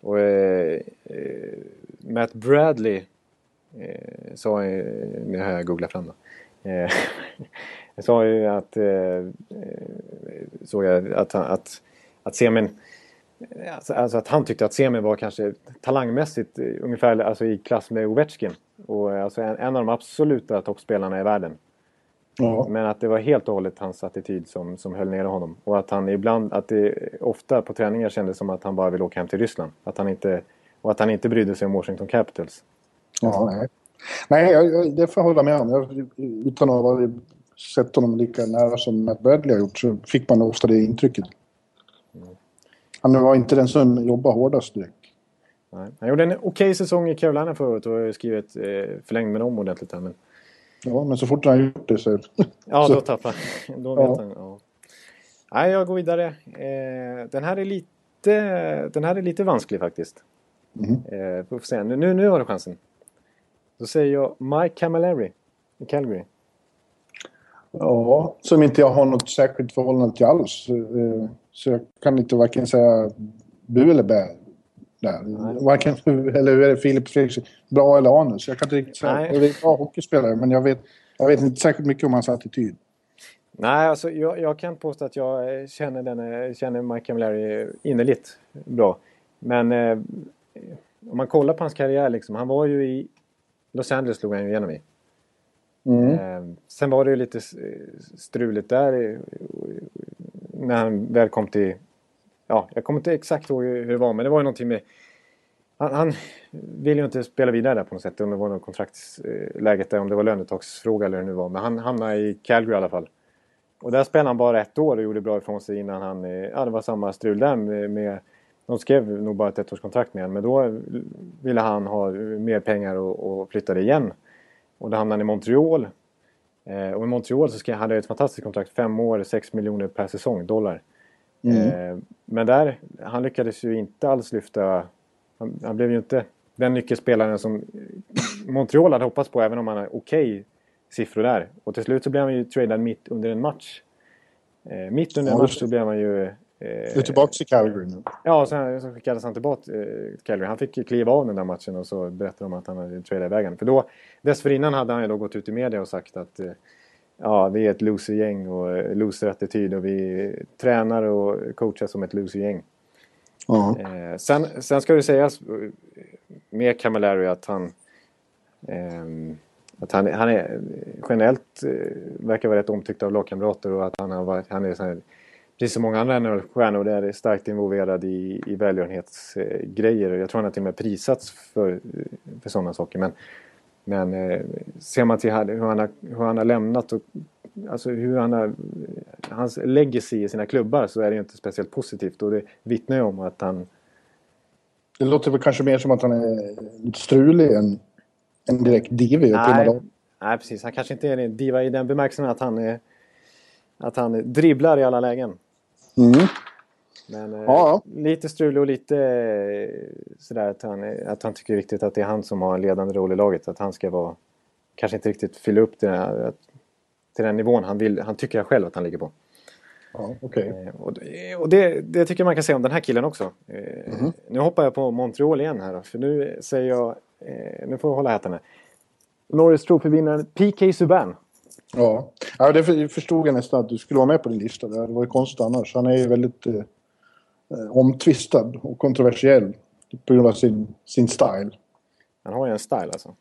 Och eh, eh, Matt Bradley eh, sa, nu har jag googlat fram då. Eh, sa ju att, eh, såg jag, att, att att Semin Alltså, alltså, att han tyckte att Semin var kanske talangmässigt ungefär alltså i klass med Ovechkin. Och alltså en, en av de absoluta toppspelarna i världen. Ja. Men att det var helt och hållet hans attityd som, som höll nere honom. Och att han ibland, att det ofta på träningar kändes som att han bara ville åka hem till Ryssland. Att han inte, och att han inte brydde sig om Washington Capitals. Ja, nej. Nej, jag, det får jag hålla med om. Jag, utan att ha sett honom lika nära som Matt Bradley har gjort så fick man ofta det intrycket. Mm. Han var inte den som jobbade hårdast direkt. Nej. Han gjorde en okej okay säsong i Carolina förut och har skrivit eh, förlängd med dem ordentligt här. Men Ja, men så fort han gjort det så... Ja, då tappar han. Då vet ja. han. Ja. Nej, jag går vidare. Eh, den här är lite... Den här är lite vansklig faktiskt. Mm. Eh, får se. Nu, nu, nu har du chansen. Då säger jag Mike Camilleri i Calgary. Ja, som inte jag har något särskilt förhållande till alls. Eh, så jag kan inte varken säga bu eller bä där. Varken eller hur är det Filip Fredriksson, bra eller anus. Jag kan inte riktigt säga. Nej. Jag är bra hockeyspelare men jag vet, jag vet inte särskilt mycket om hans attityd. Nej, alltså jag, jag kan påstå att jag känner, den, känner Mike Camilleri innerligt bra. Men eh, om man kollar på hans karriär liksom. Han var ju i Los Angeles slog han ju igenom i. Mm. Eh, sen var det ju lite struligt där när han väl kom till ja, jag kommer inte exakt ihåg hur det var, men det var ju någonting med... Han, han ville ju inte spela vidare där på något sätt, om det var något kontraktsläget där, om det var lönetaksfråga eller hur det nu var. Men han hamnade i Calgary i alla fall. Och där spelade han bara ett år och gjorde bra ifrån sig innan han... Ja, det var samma strul där med... med de skrev nog bara ett ettårskontrakt med honom, men då ville han ha mer pengar och, och flyttade igen. Och då hamnade han i Montreal. Eh, och i Montreal så hade han ett fantastiskt kontrakt, fem år, sex miljoner per säsong, dollar. Mm. Eh, men där, han lyckades ju inte alls lyfta... Han, han, blev ju inte den nyckelspelaren som Montreal hade hoppats på även om han har okej okay siffror där. Och till slut så blev han ju tradad mitt under en match. Eh, mitt under en match så blev han ju... Eh, du är tillbaka till Calgary nu? Ja, sen skickades han tillbaka till Calgary. Han fick kliva av den där matchen och så berättade de att han hade tradat iväg För då, dessförinnan hade han ju då gått ut i media och sagt att eh, ja, vi är ett losergäng och eh, loser-attityd och vi tränar och coachar som ett losergäng. Ja. Eh, sen, sen ska det sägas med Camilleri att han eh, att han, han är generellt verkar vara rätt omtyckt av lagkamrater och att han, har varit, han är precis som många andra NHL-stjärnor är starkt involverad i, i välgörenhetsgrejer. Jag tror han har till och med prisats för, för sådana saker. Men men eh, ser man till hur han har, hur han har lämnat och alltså hur han har, hans legacy i sina klubbar så är det ju inte speciellt positivt och det vittnar ju om att han... Det låter väl kanske mer som att han är lite strulig än en direkt diva. Nej, nej, precis. Han kanske inte är en diva i den bemärkelsen att han, är, att han dribblar i alla lägen. Mm. Men eh, ja. lite strulig och lite eh, sådär att han, att han tycker det är viktigt att det är han som har en ledande roll i laget. Att han ska vara, kanske inte riktigt fylla upp den, här, till den nivån han, vill, han tycker själv att han ligger på. Ja, okay. Eh, och, och det, det, tycker jag man kan säga om den här killen också. Mm. Nu hoppar jag på Montreal igen här då, för nu säger jag, nu får jag hålla här. Norris Trophy-vinnaren PK Subban. Ja. ja, det förstod jag nästan att du skulle vara med på din lista. Det var ju konstigt annars. Han är ju väldigt eh, omtvistad och kontroversiell på grund av sin, sin style. Han har ju en style alltså?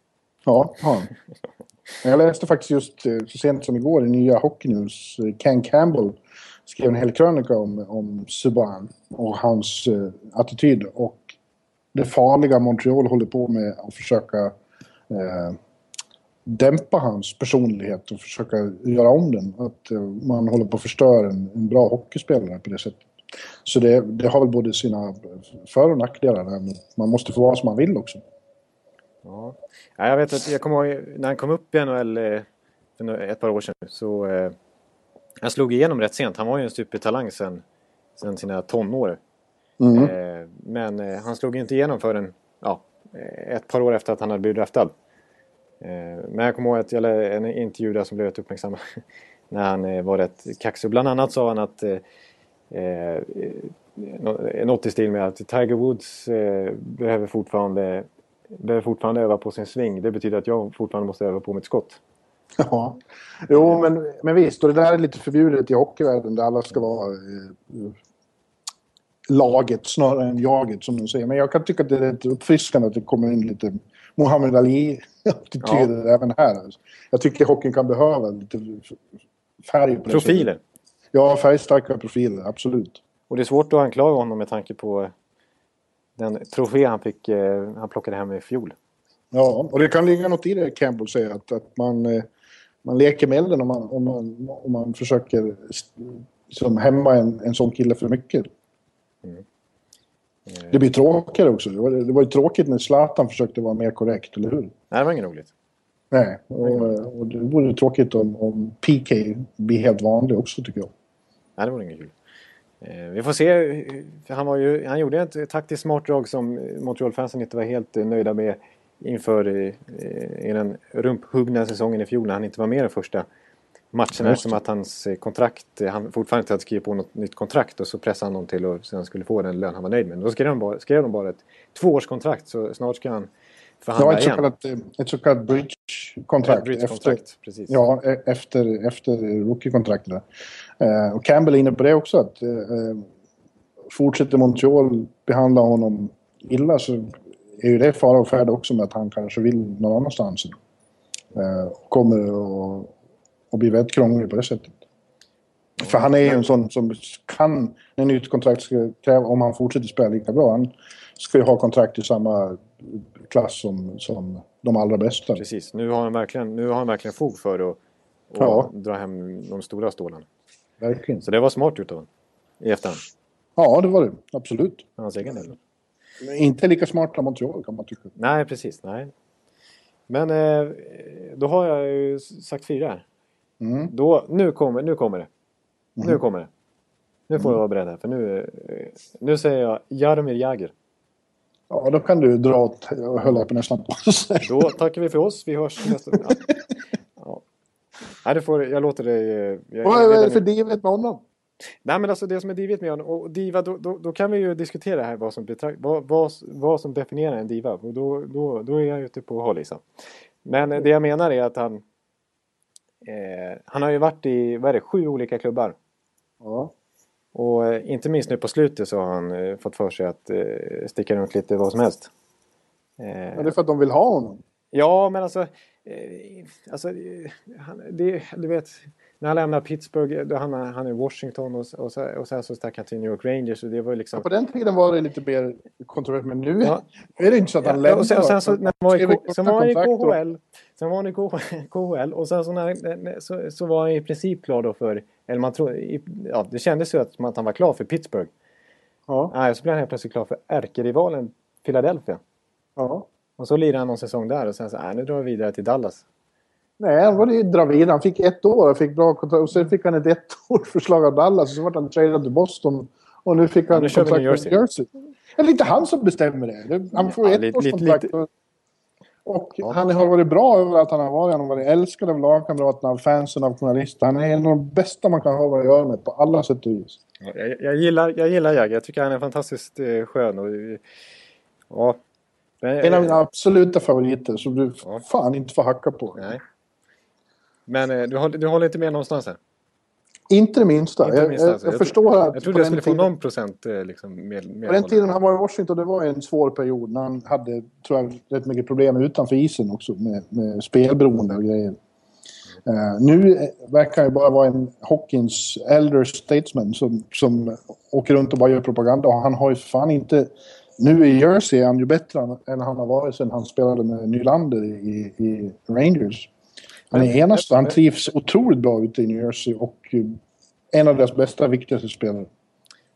Ja, han. Jag läste faktiskt just eh, så sent som igår i nya Hockey News. Eh, Ken Campbell skrev en hel krönika om, om Subban och hans uh, attityd och det farliga Montreal håller på med att försöka uh, dämpa hans personlighet och försöka göra om den. Att uh, man håller på att förstöra en, en bra hockeyspelare på det sättet. Så det, det, har väl både sina för och nackdelar. Men man måste få vara som man vill också. Ja. jag vet att jag kommer ihåg när han kom upp i NHL eh, för ett par år sedan. Så, eh, han slog igenom rätt sent. Han var ju en supertalang sen, sen sina tonår. Mm. Eh, men eh, han slog inte igenom förrän ja, ett par år efter att han hade blivit draftad. Eh, men jag kommer ihåg att jag en intervju där som blev rätt uppmärksammad. när han eh, var rätt kaxig. Bland annat sa han att eh, eh något i stil med att Tiger Woods eh, behöver, fortfarande, behöver fortfarande öva på sin sving. Det betyder att jag fortfarande måste öva på mitt skott. Ja, jo men, men visst. Och det där är lite förbjudet i hockeyvärlden där alla ska vara eh, laget snarare än jaget som de säger. Men jag kan tycka att det är rätt uppfriskande att det kommer in lite Muhammad Ali-attityder även här. Jag tycker hockeyn kan behöva lite färg på Profiler. Ja, färgstarka profiler, absolut. Och det är svårt att anklaga honom med tanke på den trofé han, fick, eh, han plockade hem i fjol. Ja, och det kan ligga något i det Campbell säger, att, att man, eh, man leker med elden om man, om man, om man försöker liksom, hämma en, en sån kille för mycket. Det blir tråkigare också. Det var, det var ju tråkigt när Zlatan försökte vara mer korrekt, eller hur? Nej, det var inget roligt. Nej, och, och det vore tråkigt om, om PK blir helt vanlig också tycker jag. Nej, det var inget kul. Eh, vi får se. Han, var ju, han gjorde ett taktiskt smart drag som Montreal-fansen inte var helt eh, nöjda med inför eh, i den rumphuggna säsongen i fjol när han inte var med de första matcherna Just det. som att hans eh, kontrakt, eh, han fortfarande inte hade skrivit på något nytt kontrakt och så pressade han honom till att sen skulle få den lön han var nöjd med. Då skrev de bara, skrev de bara ett tvåårskontrakt så snart ska han förhandla var ett så igen. kallat, eh, ett så kallat bridge-kontrakt. Efter, bridgekontrakt, precis. ja, e- efter, efter rookie-kontraktet. Eh, och Campbell är inne på det också. att eh, Fortsätter Montreal behandla honom illa så är ju det fara och färde också med att han kanske vill någon annanstans. Eh, och kommer att att bli väldigt krånglig på det sättet. För han är ju en sån som kan, när nytt kontrakt ska kräva, om han fortsätter spela lika bra, han ska ju ha kontrakt i samma klass som, som de allra bästa. Precis, nu har han verkligen, nu har han verkligen fog för att, Ja. dra hem de stora stålarna. Verkligen. Så det var smart gjort av honom. I efterhand. Ja, det var det. Absolut. Hans egen del. Inte lika smarta Montreal kan man tycka. Nej, precis. Nej. Men eh, då har jag ju sagt fyra här. Mm. Då, nu, kommer, nu kommer det. Nu Mhm. kommer det. Nu får du vara beredd här. För nu, nu säger jag Jaromir Jagr. Ja, då kan du dra åt, jag höll jag på nästan på att säga. Då tackar vi för oss. Vi hörs nästa... Ja. Ja. Nej, det får, jag låter dig... eh, Jag, Vad är det för divet med honom? Nej men alltså det som är divet med honom, och diva, då, då, då kan vi ju diskutera här vad som, betrakt, vad, vad, vad som definierar en diva. Och då, då, då är jag ute på hal Isa. Men det jag menar är att han eh, Han har ju varit i, vad är det, sju olika klubbar. Ja. Och eh, inte minst nu på slutet så har han eh, fått för sig att eh, sticka runt lite vad som helst. Eh, Men det är för att de vill ha honom. Ja, men alltså... Alltså han, det, du vet, när han lämnar Pittsburgh, då han, han är i Washington och, och, så, och sen så stack han till New York Rangers. Och det var liksom... På den tiden var det lite mer kontroversiellt, men nu Ja. är det inte så att han Ja, lämnar. och sen, och sen så när han var i, Skrev K- korta sen var han i kontrakt och- KHL. Sen var han i KHL och sen så, när, så, så var han i princip klar då för... Eller man tror, i, ja, det kändes ju att, att han var klar för Pittsburgh. Ja. Nej, så blev han helt plötsligt klar för ärkerivalen Philadelphia. ja. Och så lirade han någon säsong där och sen så, nej nu drar vi vidare till Dallas. Nej, han var i Dravid. Han fick ett år och fick bra kontrakt. Och sen fick han ett ettårsförslag av Dallas. Och så var han tradad till Boston. Och nu fick han nu kör vi kontrakt New med Jersey. Jersey. Det är inte han som bestämmer det. Det- Han får Ja, ett lite- års kontrakt. lite- Och, Ja. han har varit bra överallt han har varit. Han har varit älskad av lagkamraterna, av fansen, av journalister. Han är en av de bästa man kan ha att göra med på alla sätt och vis. Ja, Jag, jag gillar, jag gillar Jagr. Jag tycker han är fantastiskt eh, skön. Och, ja. Men, En av mina absoluta favoriter som du Ja. fan inte får hacka på. Nej. Men eh, du, håller, du håller inte med någonstans här? Inte det minsta. Inte det jag, minsta, jag, alltså. jag, Jag förstår att Jag trodde jag skulle få tiden- någon procent eh, liksom, med, med På den tiden han var i Washington, det var en svår period när han hade, tror jag, rätt mycket problem utanför isen också med, med spelberoende och grejer. Eh, nu eh, verkar han bara vara en hockeyns elder statesman som, som åker runt och bara gör propaganda. Och han har ju fan inte... Nu i Jersey är han ju bättre än, än han har varit sedan han spelade med Nylander i, i Rangers. Han är enastående. Han trivs otroligt bra ute i New Jersey och eh, en av deras bästa, viktigaste spelare.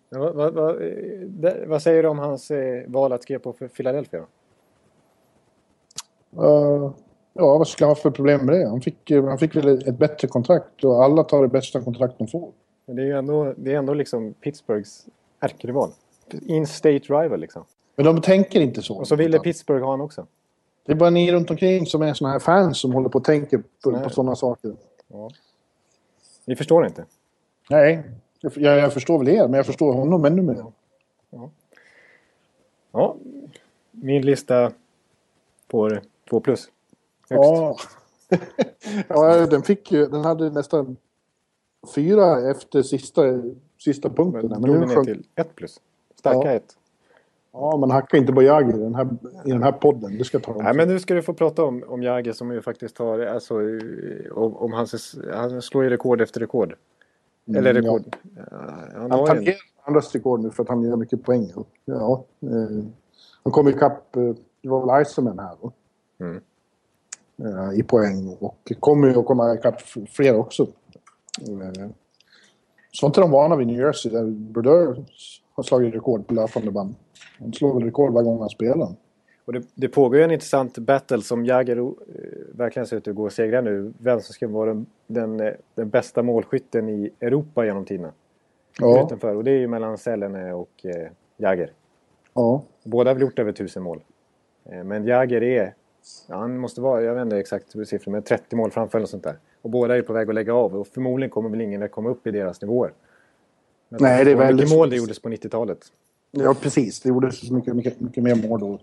Men vad, vad, vad, eh, vad säger du om hans eh, val att skriva på för Philadelphia? Uh, ja, vad skulle jag ha för problem med det? Han fick, han fick väl ett bättre kontrakt och alla tar det bästa kontrakt de får. Men det är ju ändå, det är ändå liksom Pittsburghs ärkerival. In-state rival liksom. Men de tänker inte så. Och så ville Pittsburgh ha honom också. Det är bara ni runt omkring som är såna här fans som håller på och tänker på, Nej. på sådana saker. Vi förstår inte. Nej, jag, jag förstår väl er, men jag förstår honom ännu mer. Ja, min lista får 2 plus. Högst. Ja. ja, den fick ju, den hade nästan fyra efter sista, sista punkten. Men Men nu sjönk, till 1 plus. Starka Ja. ett. Ja, man hackar inte på Jagr i den här, i den här podden. Det ska ta om. Nej, men nu ska du få prata om, om Jagr som ju faktiskt har, alltså, om, om hans, han slår ju rekord efter rekord. Eller Mm, rekord. Ja. Han Han tangerar andras rekord nu för att han gör mycket poäng. Ja, eh, han kom ikapp, eh, det var väl Iceman här då. Mm. Eh, I poäng och kommer ju att komma ikapp fler också. Eh, så var inte de vana vid New Jersey där har slagit rekord på löpande band. Han slår väl rekord varje gång han spelar. och det, det pågår en intressant battle som Jagr eh, verkligen ser ut att gå och segra nu. Vem som ska vara den, den, eh, den bästa målskytten i Europa genom tiderna. Ja, Utanför. Och det är ju mellan Sellene och eh, Jagr. ja. Båda har väl gjort över tusen mål. Eh, Men Jagr är... Ja, han måste vara, jag vet inte exakt siffror, men 30 mål framför eller sånt där. Och båda är på väg att lägga av och förmodligen kommer väl ingen att komma upp i deras nivåer. Men Nej, det är och mycket väldigt- mål det gjordes på 90-talet. Ja, precis. Det gjordes så mycket, mycket, mycket mer mål då.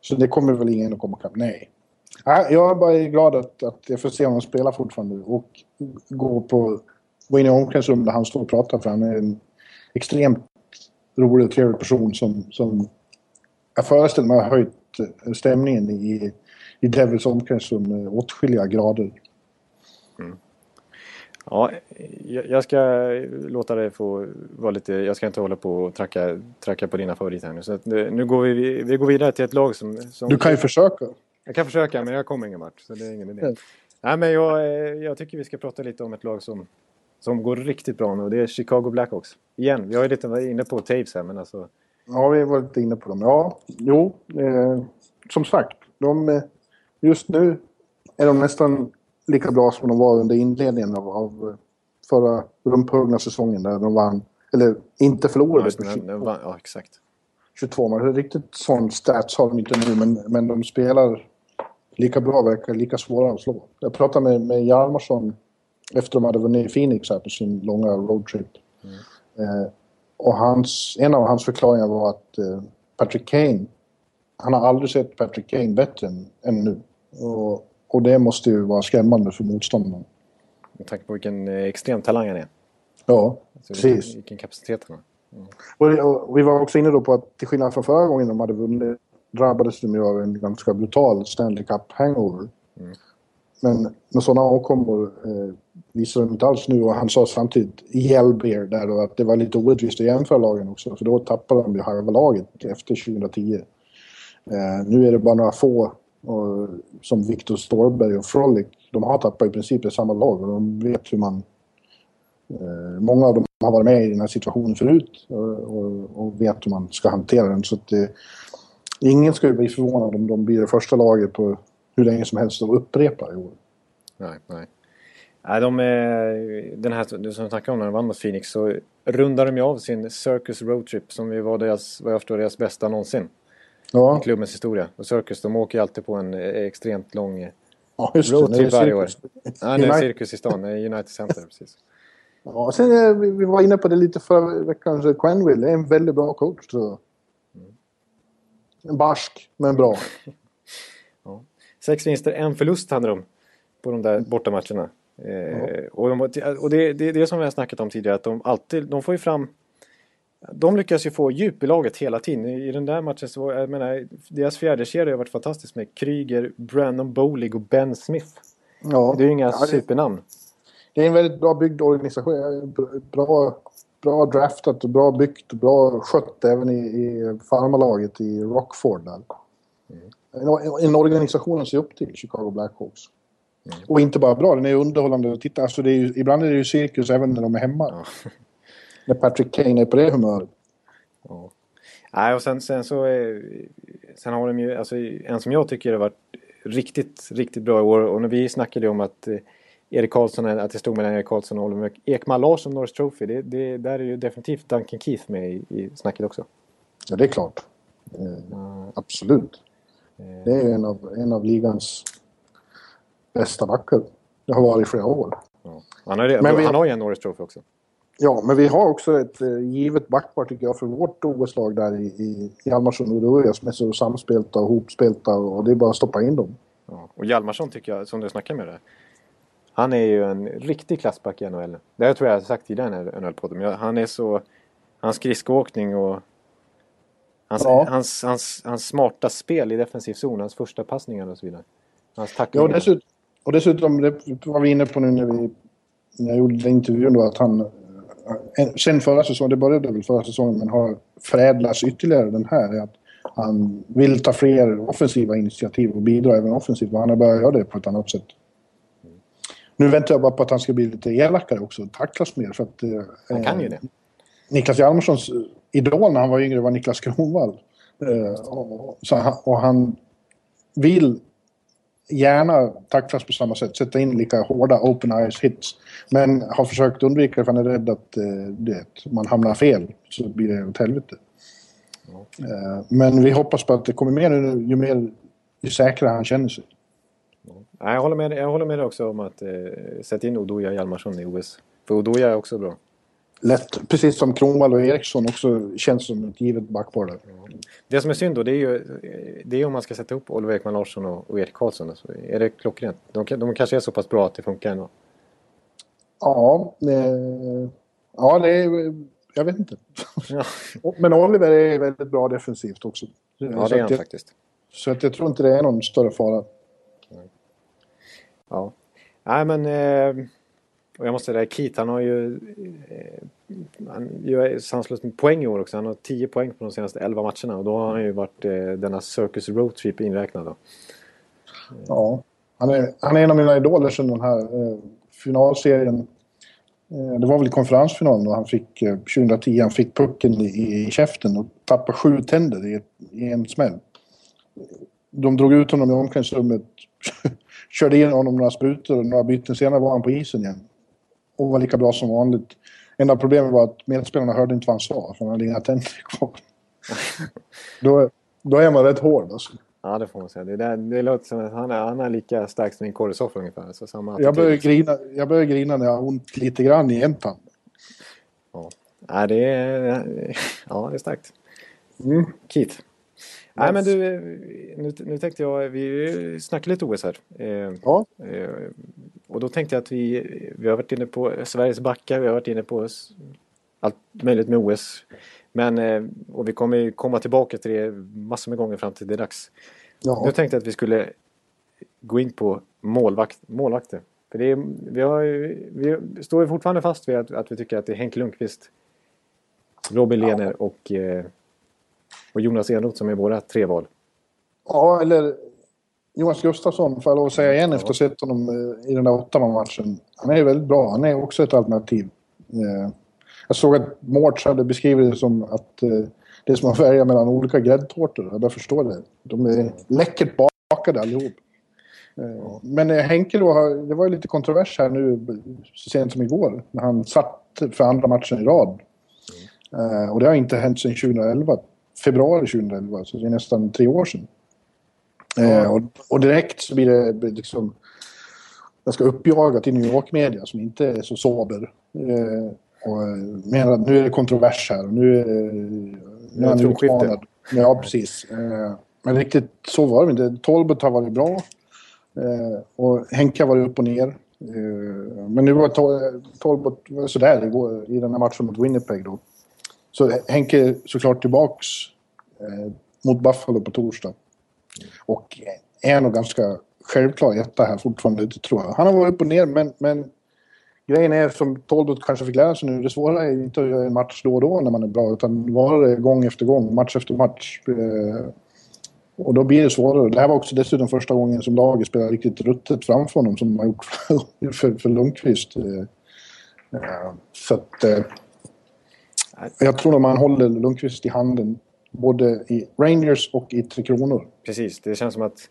Så det kommer väl ingen att komma ikapp. Nej. Nej, Jag är bara glad att, att jag får se honom spela fortfarande och gå, på, gå in i omklädningsrummet där han står och pratar. För han är en extremt rolig och trevlig person som, som jag föreställer mig har höjt stämningen i, i Devils omklädningsrum åtskilliga grader. Ja, jag ska låta dig få vara lite... Jag ska inte hålla på och tracka, tracka på dina favoriter här nu. Så att nu, går vi, vi går vidare till ett lag som, som... Du kan ju försöka. Jag kan försöka, men jag kommer ingen vart. Så det är ingen idé. Nej, men jag, eh, jag tycker vi ska prata lite om ett lag som, som går riktigt bra nu. Det är Chicago Blackhawks. Igen, vi har ju lite varit inne på Taves här, men alltså... Ja, vi var lite inne på dem. Ja, jo. Eh, som sagt, de, eh, just nu är de nästan lika bra som de var under inledningen av, av förra rumphuggna säsongen där de vann, eller inte förlorade 22, den vann- ja, exakt. 22 matcher. Riktigt sån stats har de inte nu, men, men de spelar lika bra, verkar lika svåra att slå. Jag pratade med, med Hjalmarsson efter de hade vunnit Phoenix här på sin långa roadtrip. Eh, och hans, en av hans förklaringar var att eh, Patrick Kane, han har aldrig sett Patrick Kane bättre än, än nu. Och, och det måste ju vara skrämmande för motståndaren. Med tanke på vilken eh, extrem talang han är. Ja, Alltså, precis. vilken, vilken kapacitet han har. Och, och vi var också inne då på att till skillnad från förra gången de hade vunnit drabbades de ju av en ganska brutal Stanley Cup hangover. Mm. Men med sådana åkommor eh, visar de inte alls nu och han sa samtidigt i Hellbeer där då att det var lite orättvist att jämföra lagen också för då tappade de ju halva laget efter 2010. Eh, nu är det bara några få och, som Viktor Storberg och Frolic. De har tappat i princip i samma lag och de vet hur man Eh, många av dem har varit med i den här situationen förut och, och, och vet hur man ska hantera den. Så att, eh, ingen skulle bli förvånad om de blir det första laget på hur länge som helst och upprepar i år. Nej, nej. Nej, de är, den här du som snackade om när de vann mot Phoenix så rundar de ju av sin Circus Roadtrip som ju var deras, vad jag förstår, deras bästa någonsin i Ja, klubbens historia. Och Circus, de åker ju alltid på en eh, extremt lång... eh, ja det. roadtrip Det varje år. Ja, det är United- cirkus i stan, det är United Center precis. Ja, och sen eh, vi, var inne på det lite förra veckan, så Quenville är en väldigt bra coach tror jag. En barsk, men bra. Sex vinster, en förlust hade de på de där bortamatcherna. Eh, och de, och det, det är det som vi har snackat om tidigare, att de alltid, de får ju fram de lyckas ju få djup i laget hela tiden. I den där matchen så, jag menar, deras fjärdekedja har varit fantastisk med Kryger, Brandon Bolig och Ben Smith. Ja, Det är ju inga ja, det, supernamn. det är en väldigt bra byggd organisation. Bra, bra draftat och bra byggt och bra skött även i, i farmarlaget i Rockford. Där. En, en organisation att se upp till, Chicago Blackhawks. Och inte bara bra, den är underhållande att titta. Alltså det är ju, ibland är det ju cirkus även när de är hemma. Ja. När Patrick Kane är på det humöret. Ja. Nej, och sen, sen så... eh, Sen har de ju, alltså en som jag tycker har varit riktigt, riktigt bra i år. Och när vi snackade om att eh, Erik Karlsson, att det stod mellan Erik Karlsson och Oliver Ekman Larsson Norris Trophy. Det, det, där är ju definitivt Duncan Keith med i, i snacket också. Ja, det är klart. Eh, absolut. Det är en av, en av ligans bästa backar. Det har varit i flera år. Ja. Han, har, det, Men vi- han har ju en Norris Trophy också. Ja, men vi har också ett eh, givet backpar tycker jag för vårt OS-lag där i, i Hjalmarsson och Uruguay som är så samspelta och hopspelta och det är bara att stoppa in dem. Ja. Och Hjalmarsson tycker jag, som du snackade med där. Han är ju en riktig klassback i NHL. Det här tror jag jag har sagt tidigare i NHL-podden. Men jag- han är så... Hans skridskoåkning och... Hans, Ja. hans, hans, hans smarta spel i defensiv zon, hans första passningar och så vidare. Hans Ja, tacklingar. och dessutom, och dessutom, det var vi inne på nu när, vi, när jag gjorde den intervjun då, att han... eh, Sen förra säsongen, det började väl förra säsongen, men har förädlats ytterligare den här. är Att han vill ta fler offensiva initiativ och bidra även offensivt. Och han har börjat göra det på ett annat sätt. Nu väntar jag bara på att han ska bli lite elakare också och tacklas mer. För att, eh, Han kan ju det. Niklas Hjalmarssons idol när han var yngre var Niklas Kronwall. Eh, och, han, och han vill gärna tacklas på samma sätt, sätta in lika hårda open eyes hits. Men har försökt undvika det för han är rädd att eh, det, man hamnar fel så blir det åt helvete. Eh, men vi hoppas på att det kommer mer nu ju mer ju säkrare han känner sig. Jag, håller med, jag håller med dig också om att eh, sätta in Odoja Hjalmarsson i OS. För Odoja är också bra. Lätt, precis som Kronwall och Eriksson också känns som ett givet backpar där. Det som är synd då, det är ju det är om man ska sätta upp Oliver Ekman Larsson och, och Erik Karlsson. Alltså, är det klockrent? De, de kanske är så pass bra att det funkar ändå. Ja, eh, ja det är, jag vet inte. Ja, Men Oliver är väldigt bra defensivt också. ja så det är han jag, faktiskt. Så att jag tror inte det är någon större fara. Ja. Nej men... Eh, och jag måste säga Keith han har ju... Eh, han gör sanslöst med poäng i år också. Han har 10 poäng på de senaste 11 matcherna. Och då har han ju varit eh, denna Circus Road Trip inräknad då. Ja. Han, är, han är en av mina idoler sedan den här eh, finalserien. Eh, det var väl i konferensfinalen då han fick, eh, 2010, han fick pucken i, i käften och tappade sju tänder i, i en smäll. De drog ut honom i omklädningsrummet, körde in honom några sprutor och några byten senare var han på isen igen. Och var lika bra som vanligt. Enda problemet var att medspelarna hörde inte vad han sa, för han hade inga tänder kvar. då, då är man rätt hård alltså. Ja det får man säga. Det, där, det låter som att han är, han är lika stark som en korresoff ungefär. Så samma Jag attityd. grina, jag grina när jag har ont lite grann i en tand. Ja. Nej, det är, ja, det är starkt. Mm. Keith. Nej men du, eh, nu, nu tänkte jag, vi snackar lite OS här. Eh, Ja, eh, och då tänkte jag att vi, vi har varit inne på Sveriges backar, vi har varit inne på allt möjligt med OS. Men, och vi kommer ju komma tillbaka till det massor med gånger fram till det är dags. ja. Nu tänkte jag att vi skulle gå in på målvakt, målvakter. För det är, vi, har, vi står ju fortfarande fast vid att, att vi tycker att det är Henke Lundqvist, Robin Lehner och, eh, och Jonas Enroth som är våra tre val. ja eller Jonas Gustafsson får jag lov att säga igen efter att ha sett honom eh, i den där Ottawa-matchen. Han är väldigt bra. Han är också ett alternativ. Eh, Jag såg att Mårts hade beskrivit det som att eh, det är som att välja mellan olika gräddtårtor. Jag börjar förstå det. De är läckert bakade allihop. Eh, Men Henke då, det var ju lite kontrovers här nu så sent som igår när han satt för andra matchen i rad. Eh, Och det har inte hänt sedan 2011. Februari 2011, så det är nästan tre år sedan. Eh, och, och direkt så blir det liksom ganska uppjagat i New York-media som inte är så sober. Eh, och eh, menar att nu är det kontrovers här och nu är, nu är han utmanad. Ja, precis. Eh, men riktigt så var det inte. Tolbert har varit bra. Eh, och Henke har varit upp och ner. Eh, men nu var Tol- Tolbert var sådär igår, i den här matchen mot Winnipeg då. Så Henke är såklart tillbaks eh, mot Buffalo på torsdag. Och är nog ganska självklar etta här fortfarande, det tror jag. Han har varit upp och ner, men, men grejen är som Tolbot kanske fick lära sig nu, det svåra är inte att göra en match då och då när man är bra, utan vara det gång efter gång, match efter match. Eh, och då blir det svårare. Det här var också dessutom första gången som laget spelade riktigt ruttet framför honom som de har gjort för, för, för Lundqvist. Eh, eh så att... Eh, jag tror att man håller Lundqvist i handen både i Rangers och i Tre Kronor. Precis, det känns som att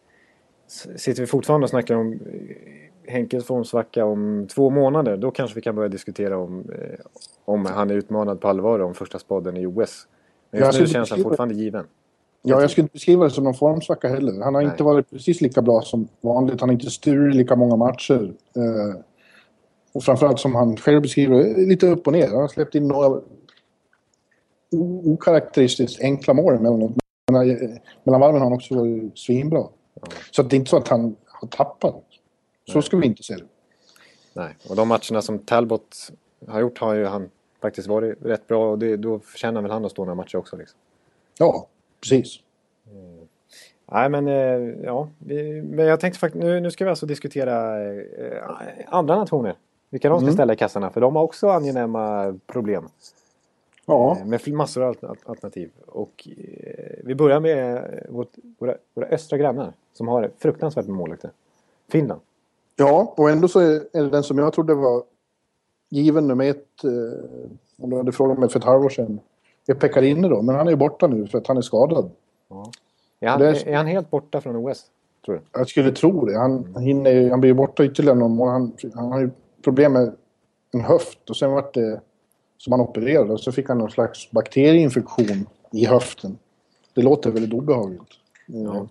sitter vi fortfarande och snackar om eh, Henkes formsvacka om två månader då kanske vi kan börja diskutera om, eh, om han är utmanad på allvar om första spaden i OS. Men just nu känns han fortfarande given. Ja, jag skulle inte beskriva det som någon formsvacka heller. Han har Nej. inte varit precis lika bra som vanligt. Han har inte sturit lika många matcher. Eh, och framförallt som han själv beskriver, lite upp och ner. Han har släppt in några okaraktäristiskt enkla mål emellanåt. Men, mellan varven har han också varit svinbra. Så det är inte så att han har tappat. Så ska vi inte se det. Nej, och de matcherna som Talbot har gjort har ju han faktiskt varit rätt bra och det, då förtjänar väl han att stå några matcher också. Liksom. Ja, precis. Nej, men eh, ja. Vi, men jag tänkte faktiskt, nu, nu ska vi alltså diskutera eh, andra nationer. Vilka de ska Mm. ställa i kassarna, för de har också angenäma problem. Ja, Eh, Med massor av alter- alternativ. Och eh, vi börjar med vårt, våra, våra östra grannar som har fruktansvärt med målvakter. Finland. ja och ändå så är är det den som jag trodde var given nummer ett. Eh, om du hade frågat mig för ett halvår sedan. Är Pekarinne då, men han är ju borta nu för att han är skadad. Är han, är- är han helt borta från OS? Tror du? Jag skulle tro det. Han, han, hinner, han blir ju borta ytterligare någon månad. Han, han har ju problem med en höft och sen vart det som han opererade och så fick han någon slags bakterieinfektion i höften. Det låter väldigt obehagligt. Eh,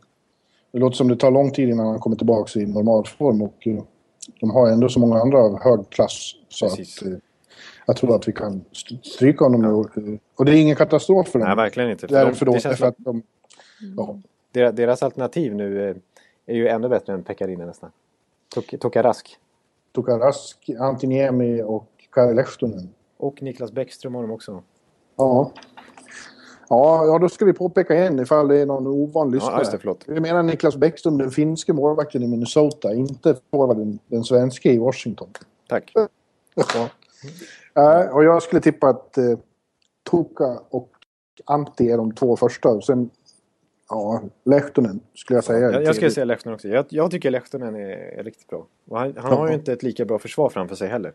Det låter som det tar lång tid innan han kommer tillbaka i normalform och eh, de har ändå så många andra av hög klass så Precis. att eh, jag tror att vi kan st- stryka honom nu. Och, Och det är ingen katastrof för dem. Nej, verkligen inte. För Därför de, då, det som att de... Ja. deras, deras alternativ nu är ju ännu bättre än Pekkarinen nästan. Tok- Toka Rask. Tuka Rask, Antiniemi och Kari Lehtonen. Och Niklas Bäckström har de också. Ja. Ja, ja, då ska vi påpeka igen ifall det är någon ovan lyssnare. Ja, just det, förlåt. Vi menar Niklas Bäckström, den finske målvakten i Minnesota, inte forwarden, den svenska i Washington. Tack. Ja. Eh, och jag skulle tippa att eh, Tuka och Antti är de två första. Och sen, ja, Lehtonen skulle jag säga. Jag, jag skulle säga Lehtonen också. Jag, jag tycker Lehtonen är, är riktigt bra. Och han, han har ju inte ett lika bra försvar framför sig heller.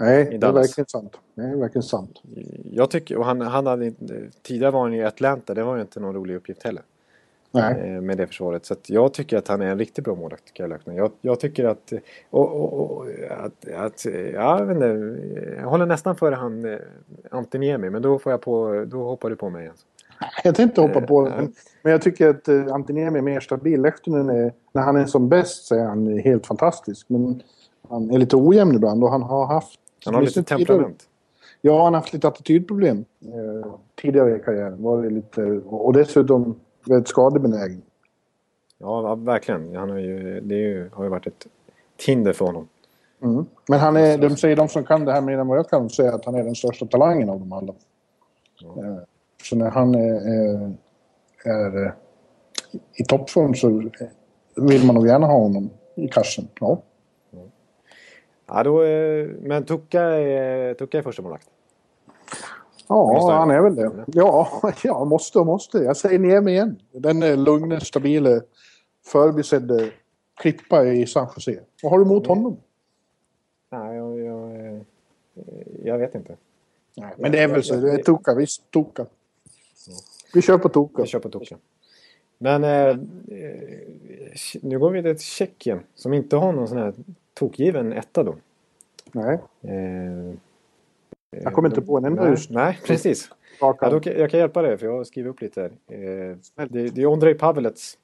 Nej, det är verkligen sant. Det är verkligen sant. Jag tycker, och han, han hade tidigare var han i Atlanta, det var ju inte någon rolig uppgift heller. Nej. eh, Med det försvaret. Så jag tycker att han är en riktigt bra målvakt. Jag, jag tycker att, och, och, och, att, att, ja, jag vet inte, jag håller nästan före han eh, Antiniemi, men då får jag på, då hoppar du på mig igen. Jag tänkte hoppa på det. Eh, Men, jag tycker att Antiniemi är mer stabil. Lehtonen är, när han är som bäst så är han helt fantastisk. Men han är lite ojämn ibland och han har haft... Han har lite temperament. Ja, han har haft lite attitydproblem eh, tidigare i karriären. Var det lite, och dessutom väldigt skadebenägen. Ja, ja, verkligen. Han har ju, det ju, har ju varit ett hinder för honom. Mm. Men han är, de säger de som kan det här mer än vad jag kan säga att han är den största talangen av dem alla. Eh, Så när han är, är, är eh, i toppform så vill man nog gärna ha honom i kassen. Ja. Ja, då, eh, men Tuka är, Tuka är första målvakt. Ja, han är väl det. Ja, ja, måste och måste. Jag säger ner mig igen. Den är lugna, stabila, förbisedda klippa i San Jose. Vad har du emot honom? Nej, jag, jag, eh, jag vet inte. Nej, men det är väl så. Det är Toka, visst. Toka. Vi kör på Toka. Jag kör på Tuka. Men eh, eh, nu går vi till Tjeckien som inte har någon sån här tokgiven etta då. Nej, Eh, jag kommer inte på en enda just nej, precis. Ja, då, jag kan hjälpa dig för jag har skrivit upp lite här. Eh, det, det är Ondrej Pavelets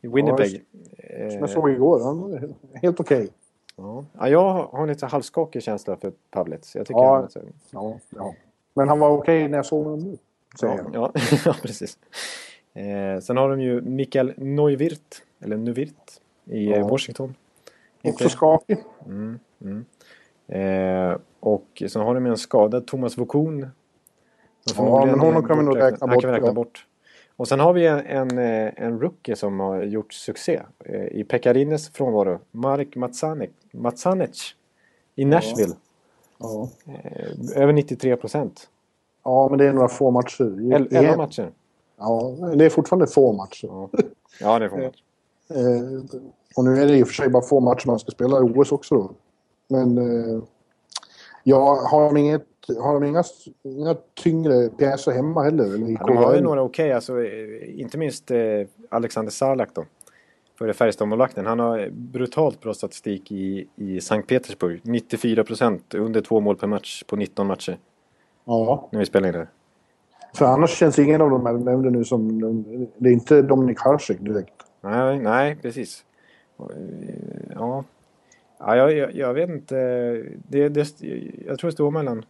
i Winnipeg. Som Eh, jag såg igår. Han är helt okej. ja. Ja, jag har en lite halvskakig känsla för Pavelets. Jag tycker Ja. han Ja, ja. Men han var okej när jag såg honom nu. Säger Ja, jag. ja, ja precis. Eh, sen har de ju Mikael Neuwirth, eller Neuwirth, i eh, Ja. Washington. Också skakig. Mm, mm. Eh, och sen har de ju en skadad Thomas Vokun. som Ja, men honom kan vi nog räkna Han kan vi bort, räkna ja. bort. Och sen har vi en, en, eh, en rookie som har gjort succé eh, i Pekarines frånvaro. Marek Matsanek, Matsanec i Nashville. Ja. Eh, över 93 procent. ja, men det är några få matcher. 11 i- matcher. Ja, det är fortfarande få matcher. Ja, ja det är få matcher. Och nu är det i och för sig bara få matcher man ska spela i OS också då. Men eh, ja, har de, inget, har de inga, inga tyngre pjäser hemma heller? Ja, de har ju några okej, alltså, eh, inte minst eh, Alexander Salak då. Före Färjestadmålvakten. Han har brutalt bra statistik i, i Sankt Petersburg. 94 procent, under två mål per match på 19 matcher. Ja, När vi spelar in det. för annars känns ingen av de här nämnde nu som... Det är inte Dominik Hasek direkt. Nej, nej precis. Ja, ja jag, jag, jag vet inte. Det, det, jag tror det står mellan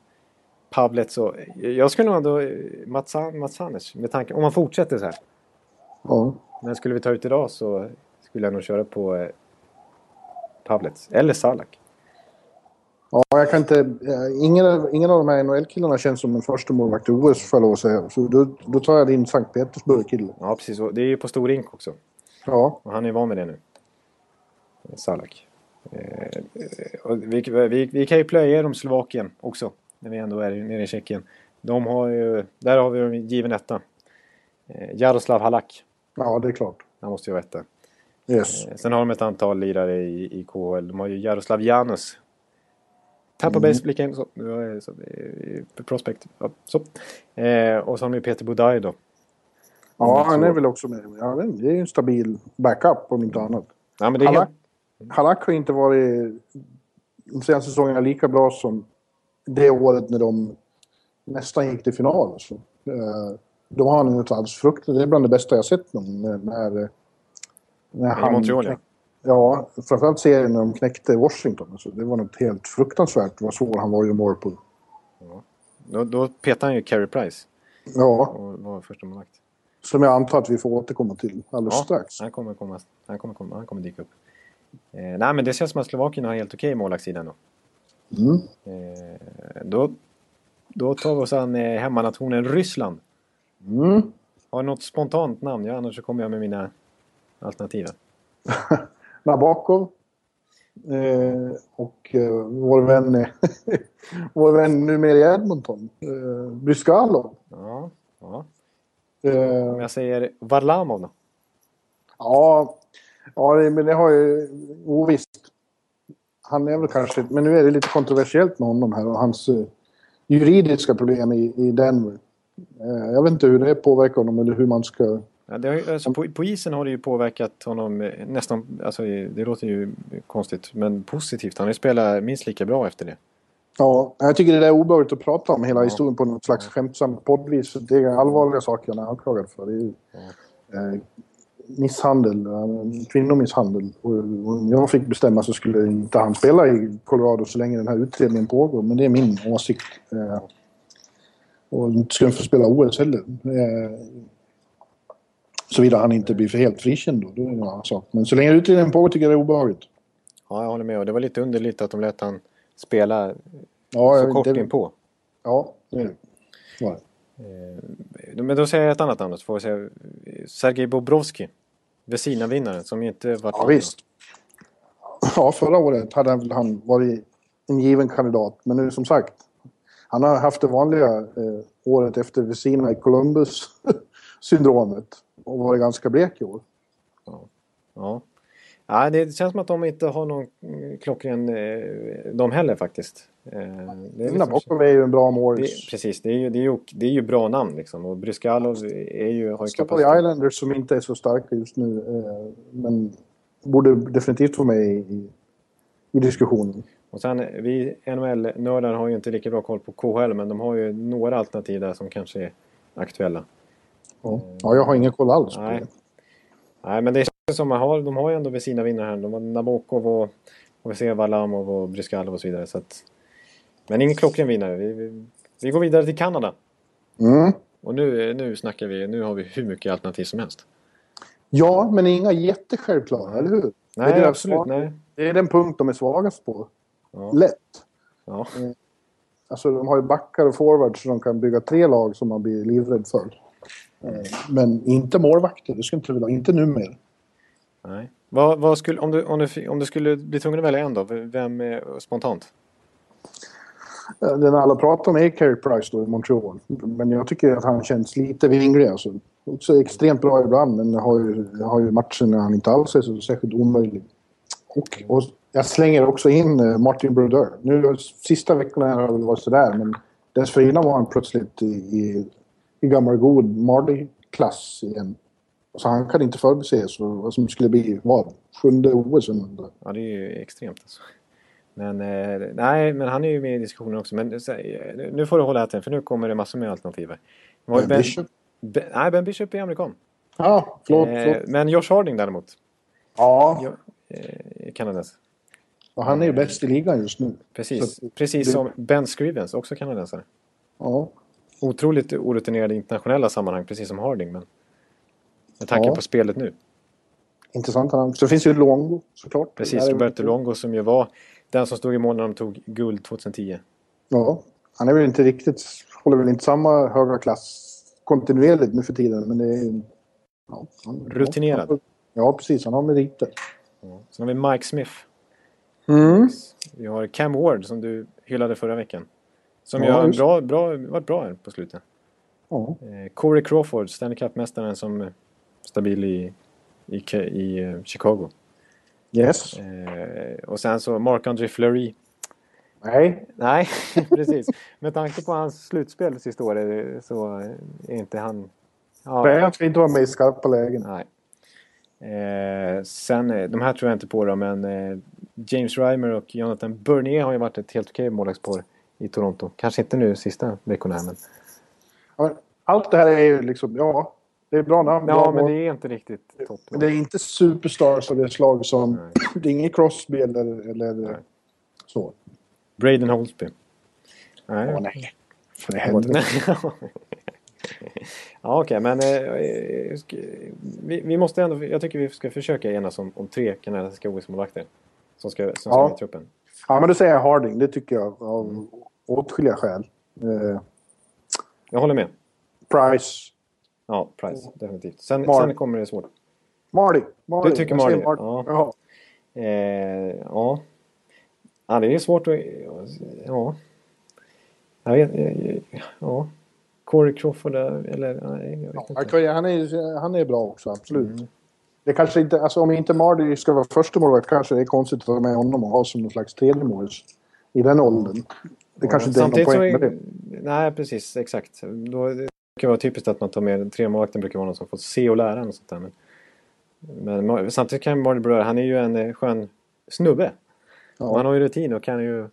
Pavlets och... Jag skulle nog ändå... eh, Matsan, Matsanes, med tanke... Om man fortsätter så här. Ja. Men skulle vi ta ut idag så skulle jag nog köra på eh, Pavlets. Eller Salak. Ja, jag kan inte... eh, Ingen, ingen av de här NHL-killarna känns som en första målvakt i OS, får jag lov att säga. Så då, då tar jag din Sankt Petersburg-kille. Ja, precis. Det är ju på stor rink också. Ja. Och han är van med det nu. Salak. Eh, vi, vi, vi kan ju plöja genom Slovakien också. När vi ändå är nere i Tjeckien. De har ju, där har vi en given etta. Eh, Jaroslav Halak. ja, det är klart. Han måste ju vara etta. Yes. Eh, Sen har de ett antal lirare i, i KHL. De har ju Jaroslav Janus. Tampa Bay Game. Så, så, prospect. Ja, så. Eh, och så har de ju Peter Budaj då. Ja, han är väl också med. Ja, det är ju en stabil backup om inte annat. Ja, men det är Halak, Halak har inte varit de senaste säsongerna lika bra som det året när de nästan gick till final. Alltså. Eh, Då har han inte alls fruktat. Det är bland det bästa jag sett någon. När, när, när I Montreal, ja. Ja, framförallt serien när de knäckte Washington. Alltså, det var något helt fruktansvärt vad svår han var göra mål på. då, då petar han ju Carey Price. Ja, Och var första målvakt. som jag antar att vi får återkomma till alldeles Ja, strax. han kommer, komma, han, kommer komma, han kommer dyka upp. Eh, nej, men det känns som att Slovakien har helt okej målvaktssida ändå. Mm. Eh, då, då tar vi oss an eh, hemmanationen Ryssland. Mm. Har du något spontant namn? Ja, annars så kommer jag med mina alternativ. här. Nabokov. Eh, och eh, vår vän, vår vän numera i Edmonton, eh, Bryskalov. Ja, ja. Eh, Om jag säger Varlamov då? ja, ja, men det har ju... Ovisst. Han är väl kanske... Men nu är det lite kontroversiellt med honom här och hans eh, juridiska problem i, i Denver. Eh, jag vet inte hur det påverkar honom eller hur man ska... Ja, det har, alltså, på, på isen har det ju påverkat honom eh, nästan, alltså, det låter ju konstigt, men positivt. Han har ju spelat minst lika bra efter det. Ja, jag tycker det är obehagligt att prata om hela historien på något slags skämtsamt poddvis. Det är allvarliga saker han är anklagad för. Det är ju, eh, misshandel, kvinnomisshandel. Och om jag fick bestämma så skulle inte han spela i Colorado så länge den här utredningen pågår. Men det är min åsikt. Eh, och inte skulle få spela OS heller. Eh, Såvida han inte blir för helt frikänd då. Det är en annan sak. Men så länge utredningen pågår tycker jag det är obehagligt. Ja, jag håller med. Och det var lite underligt att de lät han spela Ja, så kort det- inpå. Ja, det är det. Ja. Eh, Men då säger jag ett annat namn. så Får jag säga Sergej Bobrovski. Vesina-vinnaren som inte varit Ja, visst. Ja, förra året hade han, han varit en given kandidat. Men nu som sagt, han har haft det vanliga eh, året efter Vesina i Columbus-syndromet och varit ganska blek i år. Ja. ja, det känns som att de inte har någon mm, klockren eh, de heller faktiskt. Eh, Det är liksom, Nabokov är ju en bra målis. precis, det är, ju, det, är ju, det är ju bra namn liksom. Och Bryskalov är ju, har ju kapacitet. Islanders som inte är så starka just nu. Eh, men borde definitivt vara med i, i, diskussionen. Och sen vi NHL-nördar har ju inte lika bra koll på KHL men de har ju några alternativ där som kanske är aktuella. Ja, ja jag har ingen koll alls på Nej. det. Nej men det som att har, de har ju ändå vid sina vinnare här. De har Nabokov och, och vi ser Varlamov och Bryskalov och så vidare. Så att, men ingen klockren vinnare. Vi, vi, vi går vidare till Kanada. Mm. Och nu, nu snackar vi, nu har vi hur mycket alternativ som helst. Ja, men inga jättesjälvklara, eller hur? det Nej, deras absolut. svag- Nej. Det är den punkt de är svagast på. Ja. Lätt. Ja. Alltså de har ju backar och forwards så de kan bygga tre lag som man blir livrädd för. Eh, Men inte målvakter, det skulle inte vilja. Inte numera. Nej. Vad, vad skulle, om, du, om, du, om du skulle bli tvungen att välja en då? Vem är spontant? Eh, Den alla pratar om är Carey Price då i Montreal. Men jag tycker att han känns lite vinglig alltså. Också extremt bra ibland men har ju, har ju matcher när han inte alls är så särskilt omöjlig. Och, och jag slänger också in eh, Martin Brodeur. Nu sista veckorna har det väl varit sådär men dessförinnan var han plötsligt i, i, i gammal god Marley-klass igen. Så han kan inte förutse vad som skulle bli, vad, sjunde OS. Ja, det är ju extremt alltså. Men eh, nej, men han är ju med i diskussionen också. Men så, eh, nu får du hålla här för nu kommer det massor med alternativ. var ju Ben Bishop? Ben, nej, Ben Bishop är amerikan. Ja, förlåt. Eh, förlåt. men Josh Harding däremot. Ja, Ja, eh, kanadens. och han är ju bäst i ligan just nu. Precis, Så- precis det- som Ben Scrivens, också kanadensare. Ja. Otroligt orutinerad i internationella sammanhang, precis som Harding. Men med tanke Ja. på spelet nu. Intressant. Så finns ju Longo såklart. Precis, Roberto Longo som ju var Den som stod i mål när de tog guld 2010. Ja, han är väl inte riktigt, håller väl inte samma höga klass kontinuerligt nu för tiden, men det är... Ja, han, Rutinerad. Ja, ja, precis. Han har meriter. Ja. Sen har vi Mike Smith. Mm. Vi har Cam Ward som du hyllade förra veckan. Som Ja, har bra, bra, varit bra här på slutet. Ja. Eh, Corey Crawford, Stanley Cup-mästaren som stabil i, i, i eh, Chicago. Yes. Eh, och sen så Marc-André Fleury. Nej. Nej, precis. Med tanke på hans slutspel sista året så är inte han... Ja, Nej, han ska inte vara med i skarpa lägen. Nej. Eh, sen, eh, de här tror jag inte på då, men eh, James Reimer och Jonathan Bernier har ju varit ett helt okej målvaktspar i Toronto. Kanske inte nu sista veckorna här, men Allt det här är ju liksom, ja, det är bra namn. Ja, men det är inte riktigt. Men det är inte superstars av det slag som... Nej. Det är ingen Crosby eller, eller Nej. så. Braden Holtby. Nej. Åh, nej. För händer. ja, okej, men eh, eh, vi, vi måste ändå... Jag tycker vi ska försöka enas om, om tre kanadensiska OS-målvakter. Som ska, som ska Ja. med i truppen. Ja, men då säger jag Harding. Det tycker jag av åtskilliga skäl. Eh, Jag håller med. Price. Ja, Price. Definitivt. Sen, sen kommer det svårt. Marty. Marty. Du tycker Marty, Marty. ja. Ja. Eh, ja. ja, det är svårt att... Ja. Jag vet... Ja. Corey Crawford eller... Nej, jag vet inte. han är, han är bra också, absolut. Mm. Det kanske inte, alltså om inte Marty ska vara första målvakt kanske det är konstigt att ha med honom och ha som någon slags tredje målis i den åldern. Det kanske inte är någon poäng med det. Nej, precis. Exakt. Då, brukar vara typiskt att man tar med tre målvakter brukar vara någon som får se och lära och sånt där. Men, men samtidigt kan Marty Brodeur, han är ju en eh, skön snubbe. Och han Ja. har ju rutin och kan ju...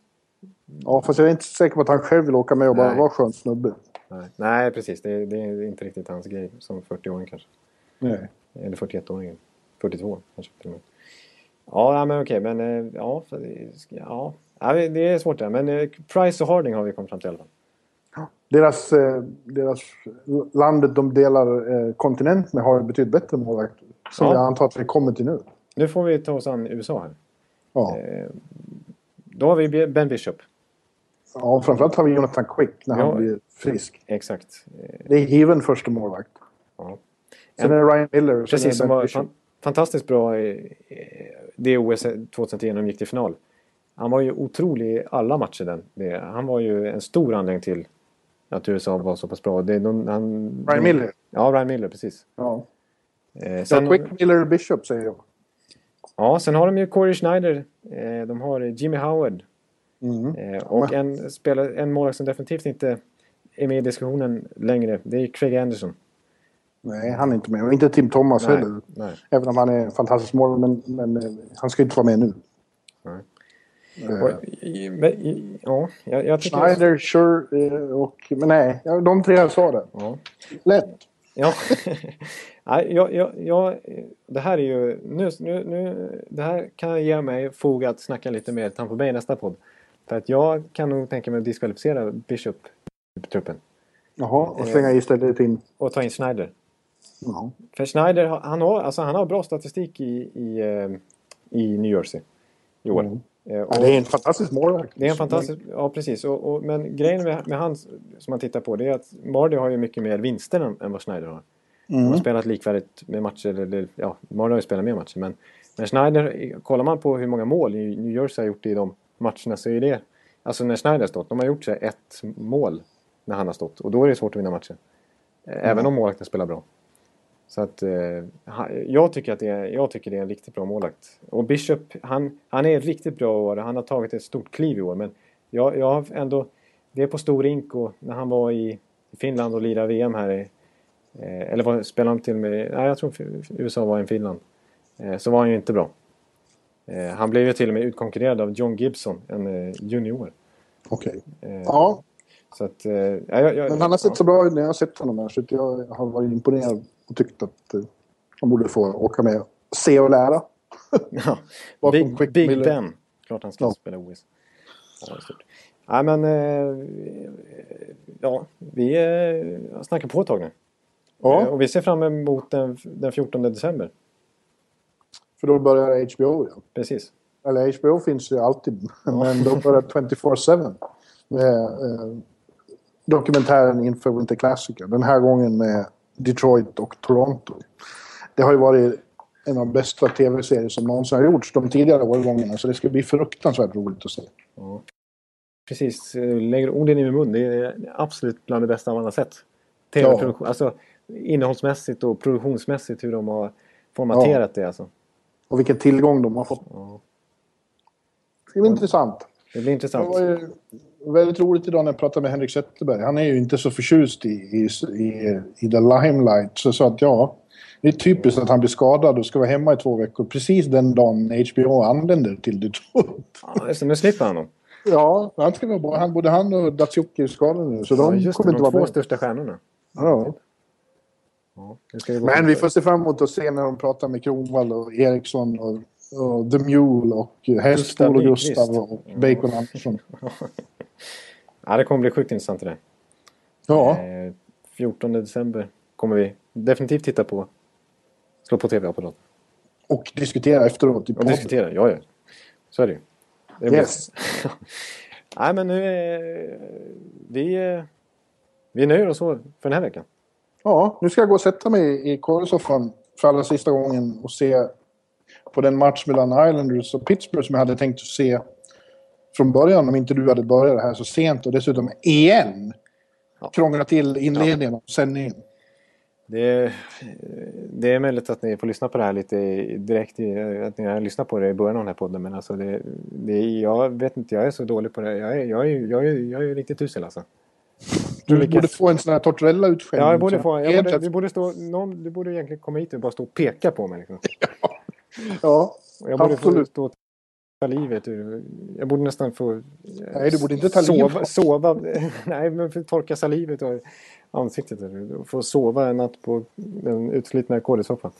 ja, fast jag är inte säker på att han själv vill åka med och bara Nej. vara skön snubbe. Nej, nej precis. Det, det är inte riktigt hans grej som 40-åring kanske. Nej. Eller 41-åringen. 42 kanske till och med. Ja, men okej. Men eh, ja, ja. ja, det- det är svårt där. Men eh, Price och Harding har vi kommit fram till i alla fall. Deras, eh, deras landet de delar eh, kontinent med har betydligt bättre målvakt. Som Ja. jag antar att vi kommer till nu. Nu får vi ta oss an USA här. Ja, Eh, då har vi Ben Bishop. ja framförallt har vi Jonathan Quick när Ja. han blir frisk. Exakt. Det är given första målvakt. ja. Sen är det Ryan Miller. Precis, som var Bishop. fan, fantastiskt bra i det OS 2010 när de gick till final. Han var ju otrolig i alla matcher. Den. Han var ju en stor anledning till att USA var så pass bra. Det, de, han, Ryan Miller. Ja, Ryan Miller, precis. Ja. Eh, sen, Quick, Miller, Bishop säger jag. ja, sen har de ju Corey Schneider. Eh, de har Jimmy Howard. Mm. Eh, och en, spelare, en målvakt som definitivt inte är med i diskussionen längre. Det är Craig Anderson. Nej, han är inte med. Och inte Tim Thomas Nej, heller. nej. Även om han är en fantastisk mål, men, men eh, han ska inte vara med nu. Nej. Eh, Och, ja, jag, jag tycker... Schneider, sure eh, och... Men nej, de tre jag sa det. Ja. Lätt. Ja, Nej, jag, jag, jag, det här är ju... Nu, nu, nu, det här kan ge mig fog att snacka lite mer Tampa Bay nästa podd. För att jag kan nog tänka mig att diskvalificera Bishop i truppen. Jaha, och slänga istället in... Och ta in Schneider. Ja. För Schneider, har- han har, alltså, han har bra statistik i, i, eh, i New Jersey i år. Mm. Eh, Ja, det är en fantastisk målvakt. Det är en fantastisk... Ja, precis. Och, och, men grejen med, med han som man tittar på det är att Mardy har ju mycket mer vinster än, än vad Schneider har. De har Mm. spelat likvärdigt med matcher. Eller, ja, Mardy har ju spelat mer matcher. Men, men Schneider, kollar man på hur många mål New Jersey har gjort i de matcherna så är det... Alltså när Schneider har stått, de har gjort sig ett mål när han har stått. Och då är det svårt att vinna matcher. Eh, Även om målvakten spelar bra. Så att eh, jag, tycker att det är, jag tycker det är en riktigt bra målvakt. Och Bishop, han, han är riktigt bra i år. Han har tagit ett stort kliv i år. Men jag, jag har ändå... Det är på stor rink och när han var i Finland och lirade VM här. Eh, eller var, spelade han till och med... Nej, jag tror USA var i Finland. Eh, så var han ju inte bra. Eh, han blev ju till och med utkonkurrerad av John Gibson, en eh, junior. Okej. Eh, Ja, Så att... Eh, ja, jag, jag, men han har sett ja. så bra ut när jag har sett honom här så att jag har varit imponerad och tyckt att eh, han borde få åka med och se och lära. Ja. Big, Quick Big Miller. Ben. Klart han ska Ja. spela OS. Ja. Nej men... Eh, ja, vi eh, snackar på ett tag nu. Eh, Ja, Och vi ser fram emot den, den 14 december. för då börjar HBO ja. Precis. Eller HBO finns ju alltid, men de börjar 24-7 med eh, dokumentären inför Winter Classic. Den här gången med Detroit och Toronto. Det har ju varit en av de bästa tv-serier som någonsin har gjorts de tidigare årgångarna. Så det ska bli fruktansvärt roligt att se. Ja. Precis, lägger orden i min mun. Det är absolut bland det bästa man har sett. TV-produktion, ja. alltså innehållsmässigt och produktionsmässigt hur de har formaterat ja. det alltså. Och vilken tillgång de har fått. Ja. Det blir intressant. Det blir intressant. Det var ju väldigt roligt idag när jag pratade med Henrik Zetterberg. Han är ju inte så förtjust i, i, i, i the limelight. Så jag sa att ja, det är typiskt att han blir skadad och ska vara hemma i två veckor. Precis den dagen HBO anländer till Detroit. Ja, just det. Nu slipper han dem. Ja, han ska vara bra. Han, både han och Datsjuki är skadade nu. Så de ja, kommer inte vara två med. största stjärnorna. Ja. ja Men vi får se fram emot att se när de pratar med Kronwall och Eriksson och, och The Mule och Hästpol och Gustav och Bacon Andersson. Ja, det kommer bli sjukt intressant det där. Ja. Eh, 14 december kommer vi definitivt titta på. Slå på tv-apparaten. Och diskutera efteråt. Och diskutera, ja ja. Så är det ju. Det yes. Nej men nu är vi, vi nöjer oss så för den här veckan. Ja, nu ska jag gå och sätta mig i korrsoffan för allra sista gången och se på den match mellan Islanders och Pittsburgh som jag hade tänkt att se från början om inte du hade börjat här så sent och dessutom igen ja. krångla till inledningen ja. av sändningen. Det, det är möjligt att ni får lyssna på det här lite direkt, att ni har lyssnat på det i början av den här podden. Men alltså det, det, jag vet inte, jag är så dålig på det. Jag är, jag är, jag är, jag är riktigt usel alltså. Du lyckas... borde få en sån här tortorella-utskällning. Ja, jag borde få. Jag borde, vi borde stå, någon, du borde egentligen komma hit och bara stå och peka på mig. Liksom. ja, jag borde absolut. få stå ta livet ur. Jag borde nästan få... Nej, du borde inte ta sova, livet. Sova, nej, men torka salivet och ansiktet. Och få sova en natt på den utslitna kd-soffan.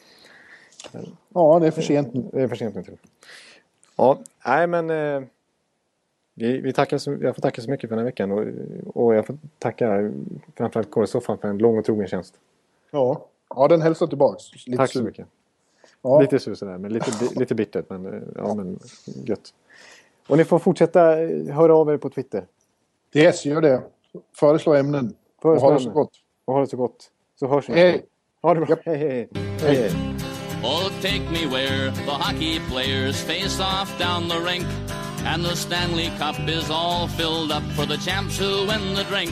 Ja, det är för sent nu. Det är för sent nu till. Ja, nej men... Eh, vi, vi tackar så, jag får tacka så mycket för den här veckan och, och jag får tacka framförallt kd-soffan för en lång och trogen tjänst. Ja, ja den hälsar tillbaks. Lite Tack så mycket. Ja. Lite sur sådär, men lite, lite bittert. Men, eh, ja, men gött. Och ni får fortsätta eh, höra av er på Twitter. Yes, gör det. Föreslå ämnen. Föreslå och ha det så gott. Och ha det så gott. Så hörs vi. Hej! Ha det bra. Yep. Hej, hej. hej, hej. Oh, take me where the hockey players face off down the rink. And the Stanley Cup is all filled up for the champs who win the drink.